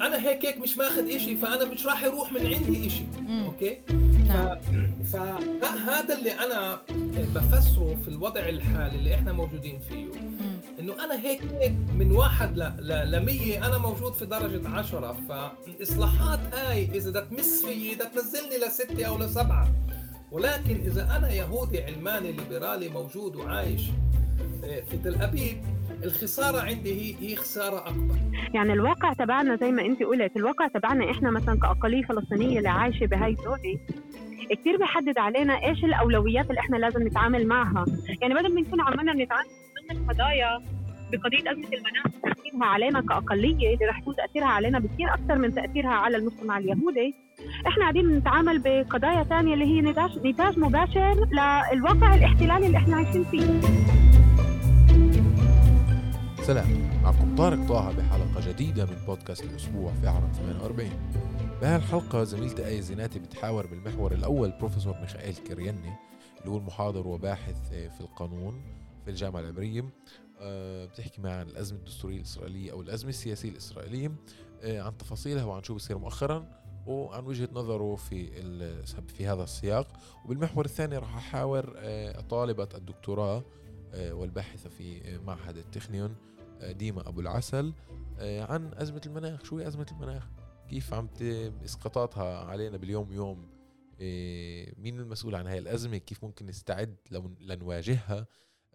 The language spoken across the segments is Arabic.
أنا هيك هيك مش ماخذ إشي فأنا مش راح يروح من عندي إشي. أوكي؟ نعم. فهذا اللي أنا بفسره في الوضع الحالي اللي إحنا موجودين فيه. إنه أنا هيك هيك من واحد ل ل 100 أنا موجود في درجة 10 فالإصلاحات هاي إذا بدها تمس فيي بدها تنزلني لستة أو لسبعة. ولكن إذا أنا يهودي علماني ليبرالي موجود وعايش آه، في تل أبيب الخسارة عندي هي هي خسارة أكبر. يعني الواقع تبعنا زي ما انت قلت الواقع تبعنا إحنا مثلا كاقليه فلسطينية اللي عايشة بهاي الدولة كثير بيحدد علينا إيش الأولويات اللي إحنا لازم نتعامل معها. يعني بدل ما نكون عمالنا نتعامل ضمن القضايا بقضية أزمة المناخ تأثيرها علينا كأقلية اللي رح يكون تأثيرها علينا بكثير أكثر من تأثيرها على المجتمع اليهودي إحنا قاعدين نتعامل بقضايا ثانية اللي هي نتاج نتاج مباشر للواقع الاحتلالي اللي إحنا عايشين فيه. سلام معكم طارق طه بحلقة جديدة من بودكاست الأسبوع في عرب 48 بهالحلقة زميلتي آية زيناتي بتحاور بالمحور الأول بروفيسور ميخائيل كرياني اللي هو المحاضر وباحث في القانون في الجامعة العبرية. آه، بتحكي معي عن الأزمة الدستورية الإسرائيلية أو الأزمة السياسية الإسرائيلية آه، عن تفاصيلها وعن شو بصير مؤخرا وعن وجهة نظره في في هذا السياق. وبالمحور الثاني راح أحاور آه، طالبة الدكتوراه والباحثة في معهد التخنيون ديما أبو العسل عن أزمة المناخ. شو هي أزمة المناخ؟ كيف عم اسقاطاتها علينا باليوم يوم مين المسؤول عن هاي الأزمة؟ كيف ممكن نستعد لنواجهها؟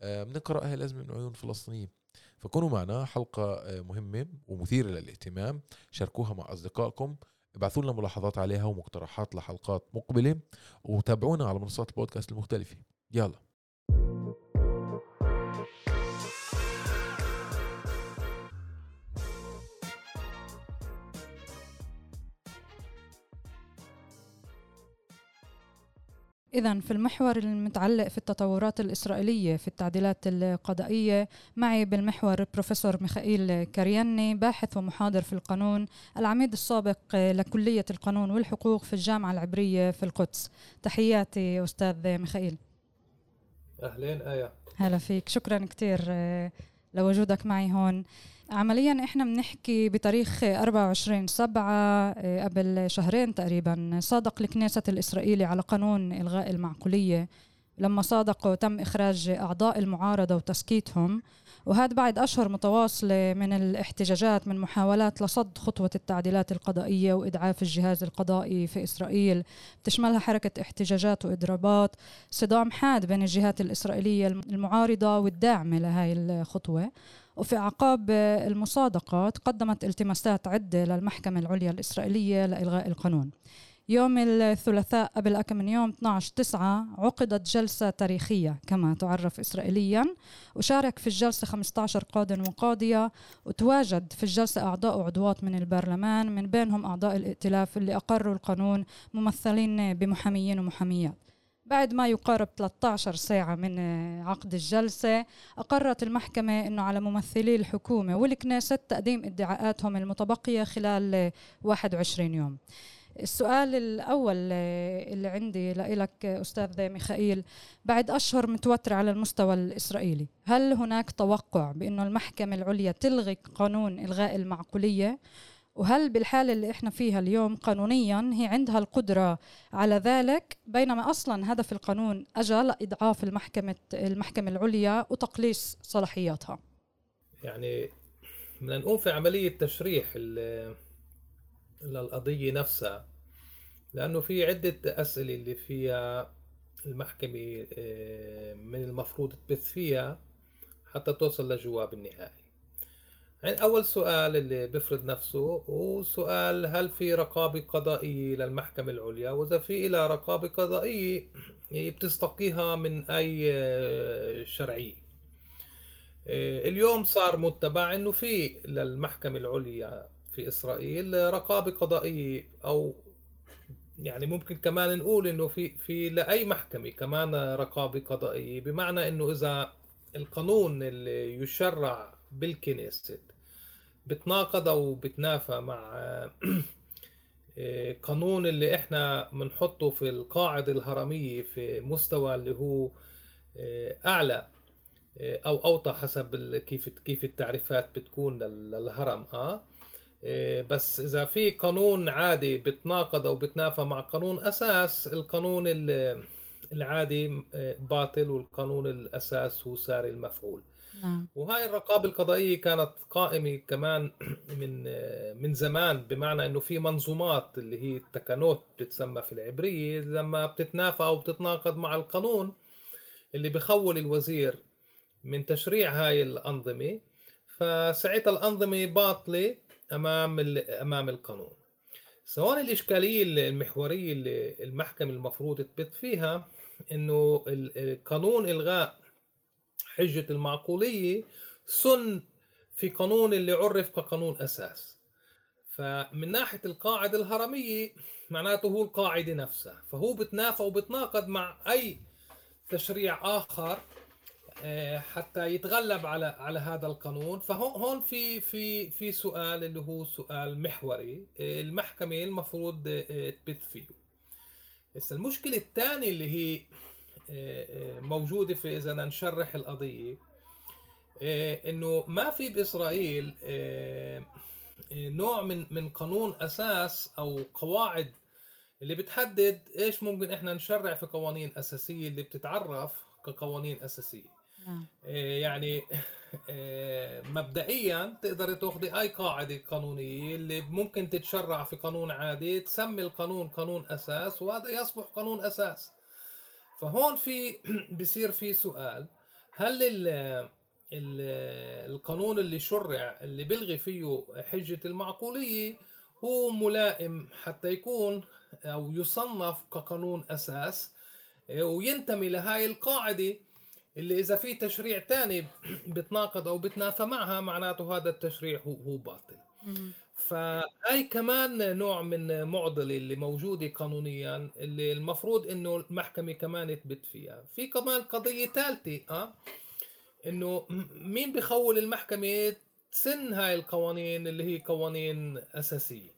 بنقرأ هاي الأزمة من عيون فلسطينيين. فكونوا معنا حلقة مهمة ومثيرة للاهتمام. شاركوها مع أصدقائكم. ابعثوا لنا ملاحظات عليها ومقترحات لحلقات مقبلة. وتابعونا على منصات البودكاست المختلفة. يلا. إذا في المحور المتعلق في التطورات الإسرائيلية في التعديلات القضائية معي بالمحور بروفيسور ميخائيل كرياني باحث ومحاضر في القانون العميد السابق لكلية القانون والحقوق في الجامعة العبرية في القدس. تحياتي أستاذ ميخائيل. أهلين آية. هلا فيك. شكرا كثير لوجودك معي هون. عمليا إحنا بنحكي بتاريخ 24 7 آه، قبل شهرين تقريبا صادق الكنيسة الإسرائيلي على قانون إلغاء المعقولية. لما صادقوا تم إخراج أعضاء المعارضة وتسكيتهم. وهذا بعد أشهر متواصلة من الاحتجاجات من محاولات لصد خطوة التعديلات القضائية وإدعاف الجهاز القضائي في إسرائيل. تشملها حركة احتجاجات وإضرابات. صدام حاد بين الجهات الإسرائيلية المعارضة والداعمة لهذه الخطوة. وفي أعقاب المصادقة قدمت التماسات عدة للمحكمة العليا الإسرائيلية لإلغاء القانون. يوم الثلاثاء قبل كم من يوم 12 9 عقدت جلسة تاريخية كما تعرف إسرائيليا وشارك في الجلسة 15 قاض وقاضية وتواجد في الجلسة أعضاء وعضوات من البرلمان من بينهم أعضاء الائتلاف اللي أقروا القانون ممثلين بمحاميين ومحاميات. بعد ما يقارب 13 ساعة من عقد الجلسة أقرت المحكمة أنه على ممثلي الحكومة والكنيسة تقديم ادعاءاتهم المتبقية خلال 21 يوم. السؤال الأول اللي عندي لك أستاذ ميخائيل بعد أشهر متوترة على المستوى الإسرائيلي هل هناك توقع بأنه المحكمة العليا تلغي قانون إلغاء المعقولية؟ وهل بالحالة اللي إحنا فيها اليوم قانونيا هي عندها القدرة على ذلك؟ بينما أصلا هدف القانون أجى لإضعاف المحكمة المحكمة العليا وتقليص صلاحياتها. يعني بدنا نقوم في عملية تشريح للقضية نفسها لأنه في عدة أسئلة اللي فيها المحكمة آه، من المفروض تبث فيها حتى توصل لجواب النهائي. أول سؤال اللي بفرض نفسه هو سؤال هل في رقابة قضائية للمحكمة العليا؟ وإذا في إلى رقابة قضائية بتستقيها من أي آه، شرعية. آه، اليوم صار متبع إنه في للمحكمة العليا في إسرائيل رقابة قضائية أو يعني ممكن كمان نقول إنه في في لأي محكمة كمان رقابة قضائية. بمعنى إنه إذا القانون اللي يشرع بالكنيست بتناقض أو بتنافى مع قانون اللي إحنا بنحطه في القاعدة الهرمية في مستوى اللي هو أعلى أو أوطى حسب كيف كيف التعريفات بتكون لل- للهرم آه بس إذا في قانون عادي بتناقض أو بتنافى مع قانون أساس القانون ال- العادي آه، باطل والقانون الأساس هو ساري المفعول. نعم. وهاي الرقابة القضائية كانت قائمة كمان من من زمان بمعنى إنه في منظومات اللي هي التكنوت بتتسمى في العبرية لما بتتنافى أو بتتناقض مع القانون اللي بخول الوزير من تشريع هاي الأنظمة فساعتها الأنظمة باطلة أمام ال- أمام القانون. سواء الإشكالية المحورية اللي المحكمة المفروض تثبت فيها إنه ال- قانون إلغاء حجة المعقولية سن في قانون اللي عرف كقانون أساس. فمن ناحية القاعدة الهرمية معناته هو القاعدة نفسها. فهو بتنافى وبتناقض مع أي تشريع آخر آه، حتى يتغلب على على هذا القانون. فهون هون في في في سؤال اللي هو سؤال محوري آه، المحكمة المفروض آه، تبت فيه. بس المشكلة الثانية اللي هي موجودة في إذا بدنا نشرح القضية. آه، إنه ما في بإسرائيل آه، آه، نوع من من قانون أساس أو قواعد اللي بتحدد إيش ممكن إحنا نشرع في قوانين أساسية اللي بتتعرف كقوانين أساسية. نعم. يعني مبدئيا تقدر تاخذي أي قاعدة قانونية اللي ممكن تتشرع في قانون عادي تسمي القانون قانون أساس وهذا يصبح قانون أساس. فهون في بصير في سؤال. هل ال ال القانون اللي شرع اللي بيلغي فيه حجة المعقولية هو ملائم حتى يكون أو يصنف كقانون أساس وينتمي لهاي القاعدة اللي إذا في تشريع تاني بتناقض أو بتنافى معها معناته هذا التشريع هو هو باطل. فهي كمان نوع من معضلة اللي موجودة قانونيا اللي المفروض إنه المحكمة كمان تثبت فيها. في كمان قضية ثالثه آه إنه مين بخول المحكمة تسن هاي القوانين اللي هي قوانين أساسية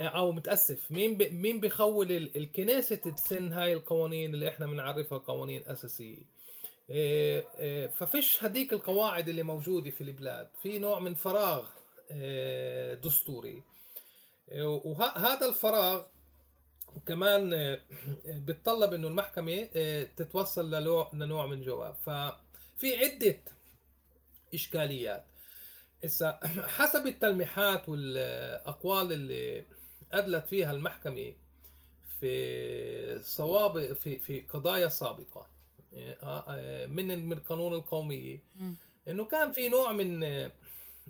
أو متأسف. مين ب... مين بخول ال- الكنيسة تسن هاي القوانين اللي إحنا بنعرفها قوانين أساسية. إيه، إيه، ففيش هذيك القواعد اللي موجودة في البلاد. في نوع من فراغ دستوري. وهذا الفراغ كمان إيه، بتطلب إنه المحكمة إيه، تتوصل لنوع من جواب. ففي عدة إشكاليات. هسا حسب التلميحات والأقوال اللي أدلت فيها المحكمة في صواب في في قضايا سابقة آه، آه، من من القانون القومي مم. إنه كان في نوع من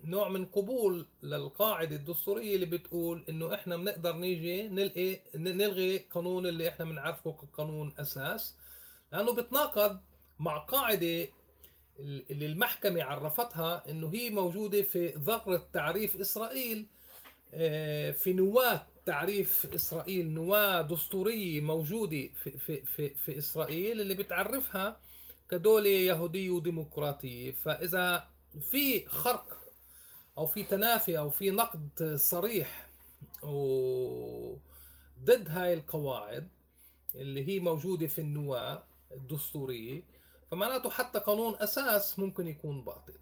نوع من قبول للقاعدة الدستورية اللي بتقول إنه إحنا بنقدر نيجي نلقي نلغي قانون اللي إحنا بنعرفه كقانون أساس لأنه بتناقض مع قاعدة اللي المحكمة عرفتها إنه هي موجودة في ذره تعريف إسرائيل. آه، في نواة تعريف إسرائيل نواة دستورية موجودة في, في, في, في إسرائيل اللي بتعرفها كدولة يهودية وديمقراطية. فإذا في خرق أو في تنافي أو في نقد صريح و- ضد هاي القواعد اللي هي موجودة في النواة الدستورية فمعناته حتى قانون أساس ممكن يكون باطل.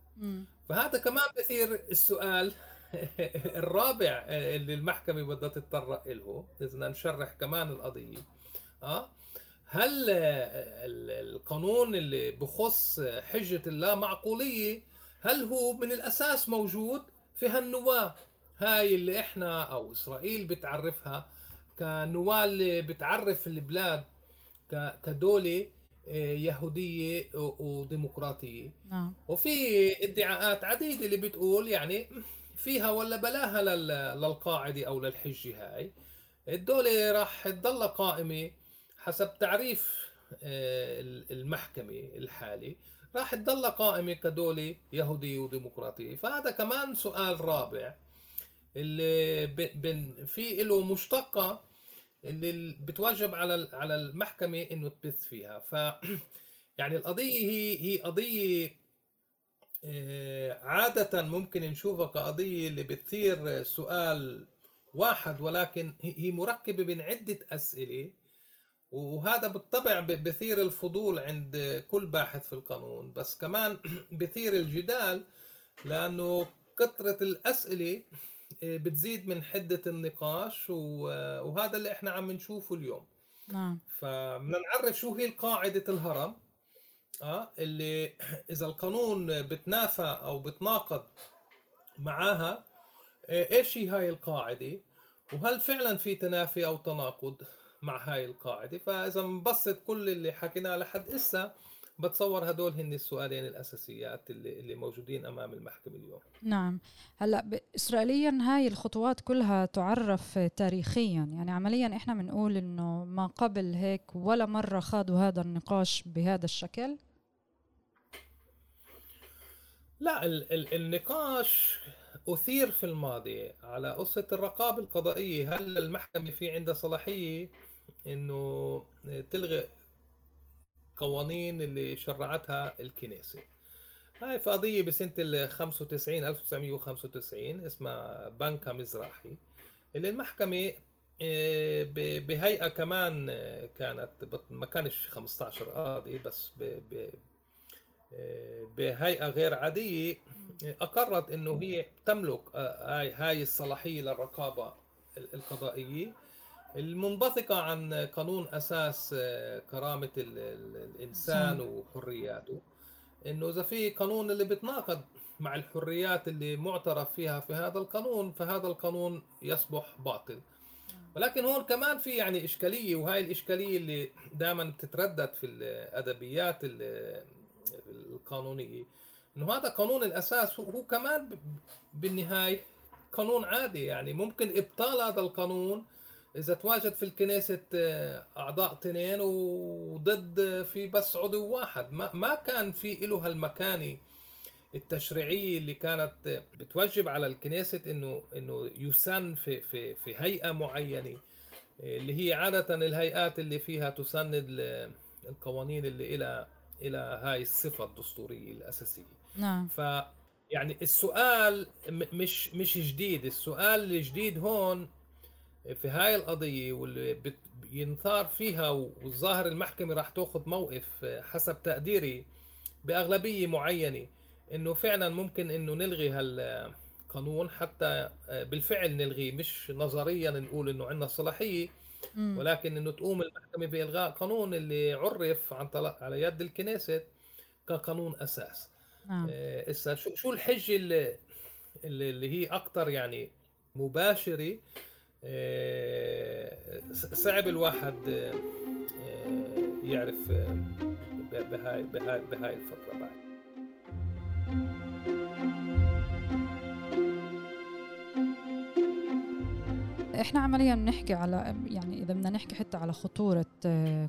فهذا كمان بثير السؤال الرابع اللي المحكمة بدها تتطرق له بدنا نشرح كمان القضية. آه؟ هل ال- القانون اللي بخص حجة اللا معقولية هل هو من الأساس موجود؟ في هالنواة هاي اللي إحنا أو إسرائيل بتعرفها كنواة اللي بتعرف البلاد ك- كدولة آه، يهودية و- وديمقراطية. نعم. وفي ادعاءات عديدة اللي بتقول يعني فيها ولا بلاها لل- للقاعدة أو للحجة هاي. الدولة راح تضل قائمة حسب تعريف آه، المحكمة الحالي. راح تضل قائمة كدولة يهودية وديمقراطية. فهذا كمان سؤال رابع اللي في له مشتقة اللي بتوجب على على المحكمة إنه تبث فيها. ف يعني القضية هي هي قضية آه، عادة ممكن نشوفها كقضية اللي بتثير سؤال واحد ولكن هي مركبة من عدة أسئلة. وهذا بالطبع بثير الفضول عند كل باحث في القانون بس كمان بثير الجدال لأنه كثرة الأسئلة آه، بتزيد من حدة النقاش وهذا اللي إحنا عم نشوفه اليوم. نعم. فبدنا نعرف شو هي قاعدة الهرم آه اللي إذا القانون بتنافى أو بتناقض معاها آه، إيش هي هاي القاعدة؟ وهل فعلا في تنافي أو تناقض؟ مع هاي القاعدة. فإذا نبسط كل اللي حكيناه لحد إسا بتصور هدول هن السؤالين الأساسيات اللي اللي موجودين أمام المحكمة اليوم. نعم. هلأ اسرائيليا هاي الخطوات كلها تعرف تاريخيا. يعني عمليا إحنا بنقول إنه ما قبل هيك ولا مرة خاضوا هذا النقاش بهذا الشكل؟ لا ال ال النقاش أثير في الماضي على قصة الرقابة القضائية. هل المحكمة في عندها صلاحية؟ إنه تلغي قوانين اللي شرعتها الكنيسة. هاي في قضية بسنة ال 95 1995 اسمها بنكا مزراحي اللي المحكمة آه، بهيئة كمان آه، كانت ما كانش 15 قاضي بس آه، بهيئة غير عادية آه، أقرت إنه هي تملك آه، هاي هاي الصلاحية للرقابة ال- القضائية. المنبثقة عن قانون أساس آه، كرامة ال- ال- الإنسان وحرياته. إنه إذا في قانون اللي بتناقض مع الحريات اللي معترف فيها في هذا القانون فهذا القانون يصبح باطل. ولكن هون كمان في يعني إشكالية وهاي الإشكالية اللي دائما بتتردد في الأدبيات ال- القانونية. إنه هذا قانون الأساس هو كمان بالنهاية قانون عادي يعني. ممكن إبطال هذا القانون إذا تواجد في الكنيسة آه، أعضاء اثنين وضد في بس عضو واحد. ما, ما كان في له هالمكانة التشريعية اللي كانت بتوجب على الكنيسة إنه إنه يسن في في في هيئة معينة اللي هي عادة الهيئات اللي فيها تسند ال- القوانين اللي إلى إلى هاي الصفة الدستورية الأساسية. نعم. ف يعني السؤال مش مش جديد. السؤال الجديد هون في هاي القضية واللي بت- ينثار فيها والظاهر المحكمة راح تاخذ موقف حسب تقديري بأغلبية معينة إنه فعلا ممكن إنه نلغي هالقانون حتى بالفعل نلغيه مش نظريا نقول إنه عندنا صلاحية. مم. ولكن إنه تقوم المحكمة بإلغاء قانون اللي عرف عن طلق على يد الكنيسة كقانون أساس. نعم. آه، هسه شو شو الحجة اللي اللي هي أكثر يعني مباشرة آه، صعب الواحد آه، آه، يعرف آه، بهاي بهاي بهاي الفترة بعد. إحنا عمليا بنحكي على يعني إذا بدنا نحكي حتى على خطورة آه،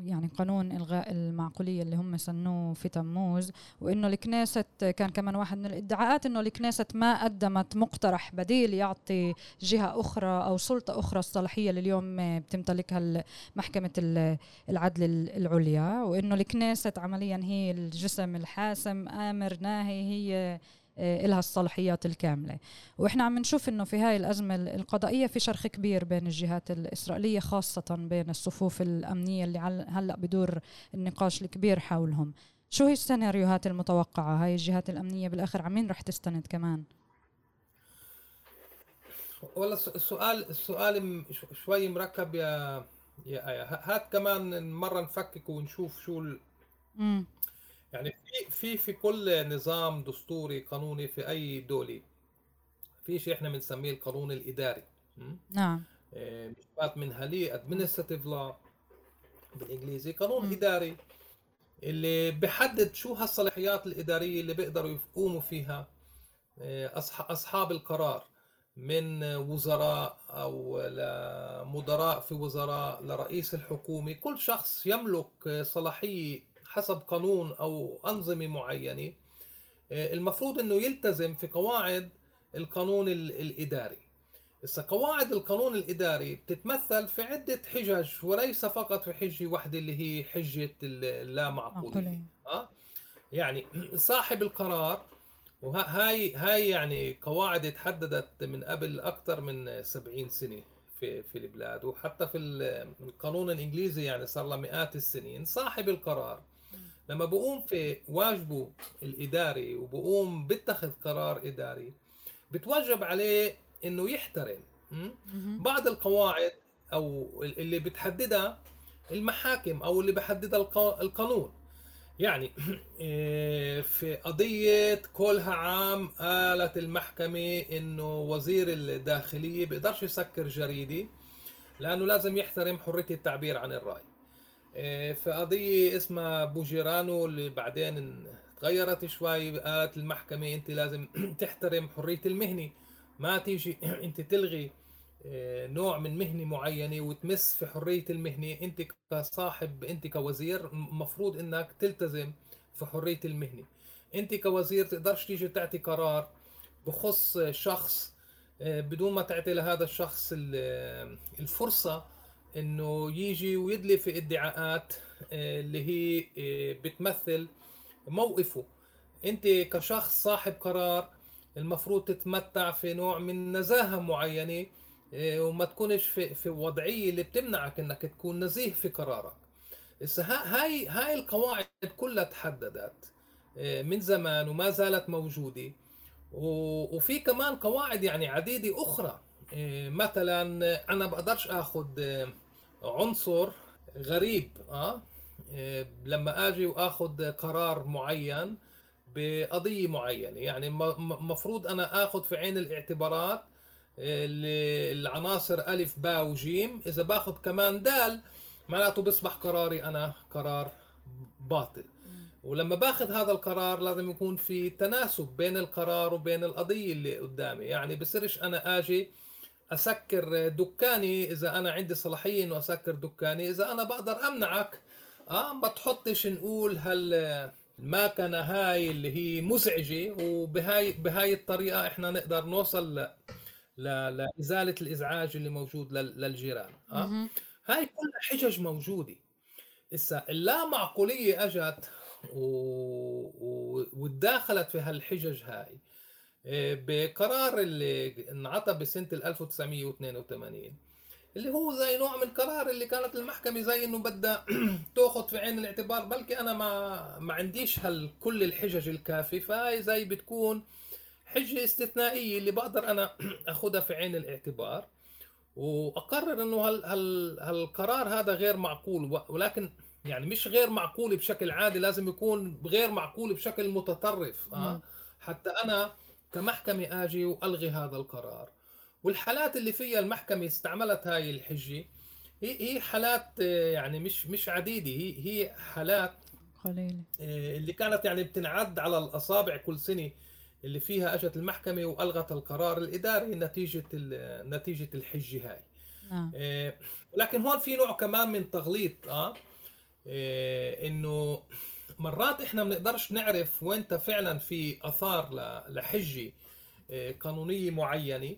يعني قانون إلغاء المعقولية اللي هم سنوه في تموز وإنه الكنيست كان كمان واحد من الإدعاءات إنه الكنيست ما قدمت مقترح بديل يعطي جهة أخرى أو سلطة أخرى الصلاحية اللي اليوم آه، بتمتلكها محكمة ال- العدل ال- العليا وإنه الكنيست عمليا هي الجسم الحاسم آمر ناهي هي إلها الصلاحيات الكاملة. وإحنا عم نشوف إنه في هاي الأزمة القضائية في شرخ كبير بين الجهات الإسرائيلية خاصة بين الصفوف الأمنية اللي هلأ بدور النقاش الكبير حولهم. شو هي السيناريوهات المتوقعة؟ هاي الجهات الأمنية بالآخر عمين رح تستند كمان؟ والله الس- السؤال السؤال شوي مركب يا يا آية. هات كمان مرة نفكك ونشوف شو ال... مم. يعني في في في كل نظام دستوري قانوني في أي دولة في شيء إحنا بنسميه القانون الإداري. م? نعم. مشتقات منها لي administrative law بالإنجليزي. قانون مم. إداري اللي بحدد شو هالصلاحيات الإدارية اللي بيقدروا يقوموا فيها. آه، أصحاب القرار من وزراء أو لمدراء في وزراء لرئيس الحكومة. كل شخص يملك صلاحية حسب قانون أو أنظمة معينة آه، المفروض إنه يلتزم في قواعد القانون ال- الإداري. هسه قواعد القانون الإداري بتتمثل في عدة حجج وليس فقط في حجة واحدة اللي هي حجة ال- اللامعقولية معقولة. أه؟ يعني صاحب القرار وهاي هاي يعني قواعد تحددت من قبل أكثر من 70 سنة في في البلاد وحتى في القانون الإنجليزي يعني صار له مئات السنين. صاحب القرار لما بقوم في واجبه الإداري وبقوم بيتخذ قرار إداري بتوجب عليه إنه يحترم بعض القواعد أو اللي بتحددها المحاكم أو اللي بحددها القانون. يعني إيه، في قضية كلها عام قالت المحكمة إنه وزير الداخلية بيقدرش يسكر جريدة لأنه لازم يحترم حرية التعبير عن الرأي. في قضية اسمها بوجيرانو اللي بعدين تغيرت شوي. قالت المحكمة أنت لازم تحترم حرية المهنة. ما تيجي أنت تلغي آه، نوع من مهنة معينة وتمس في حرية المهنة. أنت كصاحب أنت كوزير مفروض أنك تلتزم في حرية المهنة. أنت كوزير تقدرش تيجي تعطي قرار بخص شخص آه، بدون ما تعطي لهذا الشخص الفرصة إنه يجي ويدلي في ادعاءات آه، اللي هي بتمثل موقفه. أنت كشخص صاحب قرار المفروض تتمتع في نوع من نزاهة معينة إيه، وما تكونش في في وضعية اللي بتمنعك إنك تكون نزيه في قرارك. هاي هاي القواعد كلها تحددت من زمان وما زالت موجودة. وفي كمان قواعد يعني عديدة أخرى مثلا أنا بقدرش آخذ عنصر غريب آه؟ لما آجي وآخذ قرار معين بقضية معينة يعني مفروض أنا آخذ في عين الاعتبارات العناصر ألف باء وجيم. إذا باخذ كمان دال معناته بيصبح قراري أنا قرار باطل. ولما باخذ هذا القرار لازم يكون في تناسب بين القرار وبين القضية اللي قدامي. يعني بصيرش أنا آجي أسكر دكاني إذا أنا عندي صلاحية إنه أسكر دكاني. إذا أنا بقدر أمنعك آه ما تحطش نقول هل الماكنة هاي اللي هي مزعجة وبهاي بهاي الطريقة إحنا نقدر نوصل لإزالة الإزعاج اللي موجود للجيران آه. هاي كلها حجج موجودة. هسه اللا معقوليه أجت و... و... وتداخلت في هالحجج هاي بقرار اللي انعطى بسنة 1982 اللي هو زي نوع من القرار اللي كانت المحكمة زي إنه بدها تأخذ في عين الاعتبار بلكي أنا ما ما عنديش هال كل الحجج الكافيه فهي زي بتكون حجة استثنائية اللي بقدر أنا أخذها في عين الاعتبار. وأقرر إنه هال هال هالقرار هذا غير معقول ولكن يعني مش غير معقول بشكل عادي لازم يكون غير معقول بشكل متطرف آه؟ حتى أنا كمحكمة آجي وألغي هذا القرار. والحالات اللي فيها المحكمة استعملت هاي الحجة هي هي حالات آه، يعني مش مش عديدة. هي هي حالات قليلة. آه، اللي كانت يعني بتنعد على الأصابع كل سنة اللي فيها أجت المحكمة وألغت القرار الإداري نتيجة نتيجة الحجة هاي. نعم. آه لكن هون في نوع كمان من تغليط آه, آه إنه مرات إحنا ما بنقدرش نعرف وين فعلا في آثار لحجة آه قانونية معينة.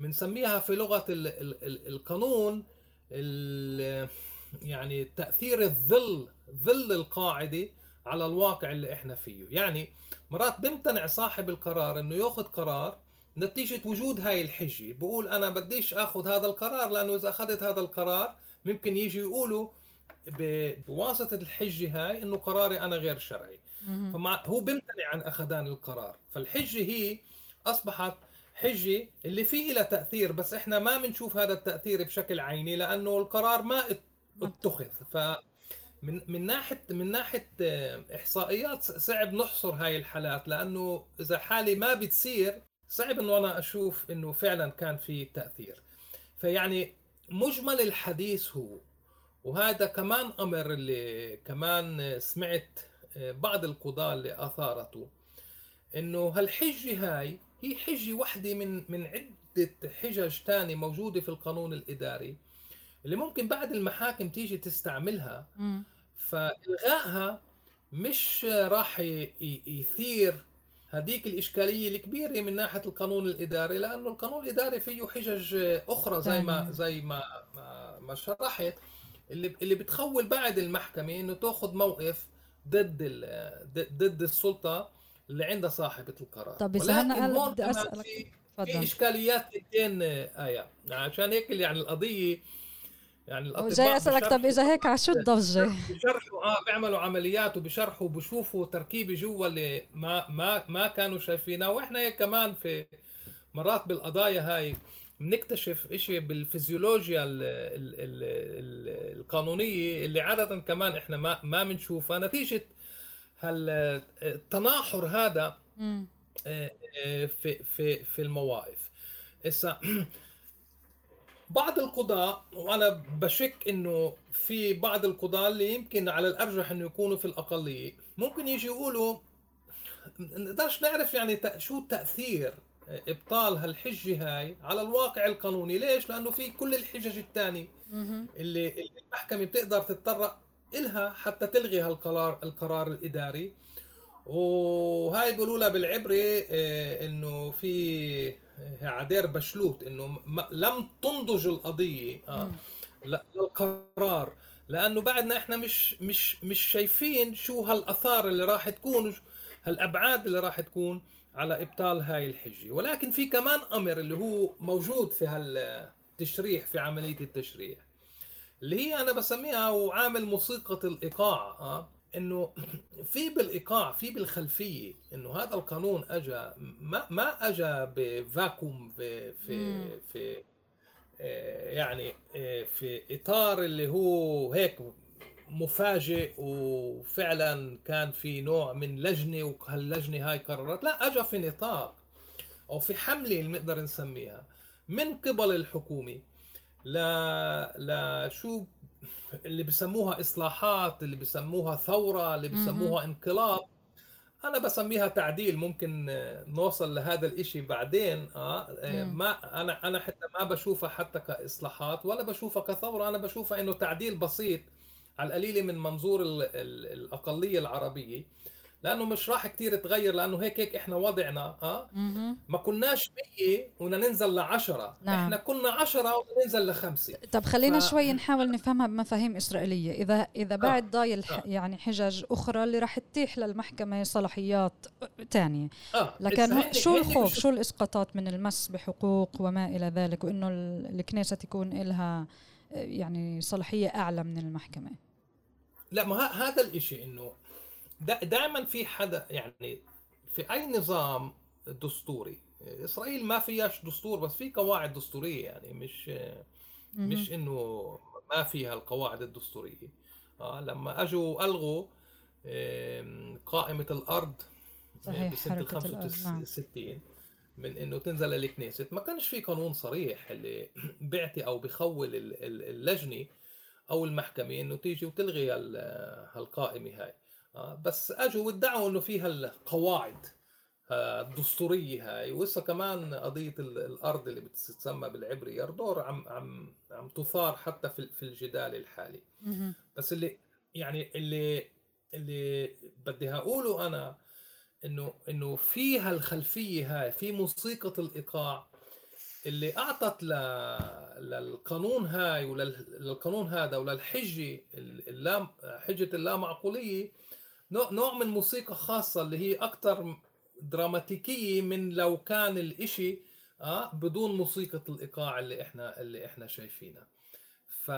بنسميها في لغة ال ال ال القانون ال يعني تأثير الظل ظل القاعدة على الواقع اللي إحنا فيه. يعني مرات بيمتنع صاحب القرار إنه يأخذ قرار نتيجة وجود هاي الحجة. بقول أنا بديش أخذ هذا القرار لأنه إذا أخذت هذا القرار ممكن يجي يقولوا بواسطة الحجة هاي إنه قراري أنا غير شرعي. فمع هو بيمتنع عن أخذان القرار. فالحجة هي أصبحت حجة اللي فيه لها تأثير بس إحنا ما بنشوف هذا التأثير بشكل عيني لأنه القرار ما اتخذ. ف من من ناحية من ناحية إحصائيات صعب نحصر هاي الحالات لأنه إذا حالي ما بتصير صعب إنه أنا أشوف إنه فعلا كان في تأثير. فيعني مجمل الحديث هو وهذا كمان أمر اللي كمان سمعت آه، بعض القضاة اللي أثارته إنه هالحجة هاي هي حجة واحدة من من عدة حجج ثانية موجودة في القانون الإداري اللي ممكن بعد المحاكم تيجي تستعملها. فإلغائها مش راح يثير هذيك الإشكالية الكبيرة من ناحية القانون الإداري لأنه القانون الإداري فيه حجج أخرى زي ما زي ما, ما شرحت. اللي اللي بتخول بعد المحكمة إنه تأخذ موقف ضد ضد السلطة اللي عندها صاحبة القرار. طب إذا أنا بدي أسألك في إشكاليات كثيرين آية. عشان هيك يعني القضية يعني الأطباء جاي أسألك طب إذا هيك على شو الضجة؟ بشرحوا آه بيعملوا عمليات وبشرحوا وبشوفوا تركيبة جوا اللي ما ما ما كانوا شايفينها. وإحنا كمان في مرات بالقضايا هاي بنكتشف إشي بالفيزيولوجيا ال ال ال القانونية اللي عادة كمان إحنا ما ما بنشوفها نتيجة هالتناحر هذا آه، آه، في في في المواقف. هسه بعض القضاة وأنا بشك إنه في بعض القضاة اللي يمكن على الأرجح إنه يكونوا في الأقلية ممكن يجي يقولوا نقدرش نعرف يعني شو التأثير إبطال هالحجة هاي على الواقع القانوني. ليش؟ لأنه في كل الحجج الثانية اللي المحكمة بتقدر تتطرق إلها حتى تلغي هالقرار القرار الإداري. وهاي بيقولوا لها بالعبري آه، إنه في عدير بشلوت إنه لم تنضج القضية آه للقرار. لأنه بعدنا إحنا مش مش مش شايفين شو هالأثار اللي راح تكون هالأبعاد اللي راح تكون. على إبطال هاي الحجة. ولكن في كمان أمر اللي هو موجود في هالتشريح في عملية التشريح اللي هي أنا بسميها وعامل موسيقى الإيقاع آه إنه في بالإيقاع في بالخلفية إنه هذا القانون اجى ما ما اجى بفاكوم في في في آه، يعني آه، في إطار اللي هو هيك مفاجئ وفعلا كان في نوع من لجنة وهاللجنة هاي قررت لا اجى في نطاق أو في حملة اللي نقدر نسميها من قبل الحكومة لا شو اللي بسموها إصلاحات اللي بسموها ثورة اللي بسموها انقلاب. أنا بسميها تعديل ممكن نوصل لهذا الإشي بعدين. آه ما أنا أنا حتى ما بشوفها حتى كإصلاحات ولا بشوفها كثورة أنا بشوفها إنه تعديل بسيط. على القليله من منظور الأقلية العربية لأنه مش راح كتير تغير لأنه هيك هيك إحنا وضعنا آه ما كناش 100 وبدنا ننزل ل 10 نعم. إحنا كنا 10 وننزل لخمسة طب خلينا ف... شوي نحاول نفهمها بمفاهيم إسرائيلية إذا إذا آه. بعد آه. ضايل آه. يعني حجج أخرى اللي راح تتيح للمحكمة صلاحيات ثانية آه. لكن شو الخوف شو الإسقاطات من المس بحقوق وما إلى ذلك وإنه الكنيسة تكون لها يعني صلاحية أعلى من المحكمة لا ما هذا الإشي إنه دائما في حدا يعني في أي نظام دستوري إسرائيل ما فيهاش دستور بس في قواعد دستورية يعني مش مش إنه ما فيها القواعد الدستورية. آه لما أجوا ألغوا قائمة الأرض صحيح بسنة 65 نعم. من إنه تنزل الكنيست ما كانش في قانون صريح اللي بيعطي أو بخول اللجنة أو المحكمة إنه تيجي وتلغي هالقائمة هاي. آه، بس اجوا وادعوا إنه فيها القواعد آه، الدستورية هاي. وهسه كمان قضية الأرض اللي بتسمى بالعبري يردور عم عم عم تثار حتى في في الجدال الحالي. بس اللي يعني اللي اللي بدي اقوله أنا إنه إنه في هالخلفية هاي في موسيقى الإيقاع اللي أعطت للقانون هاي وللقانون هذا وللحجه اللام حجة اللامعقولية نوع من موسيقى خاصة اللي هي أكثر دراماتيكية من لو كان الإشي آه بدون موسيقى الإيقاع اللي إحنا اللي إحنا شايفينها. ف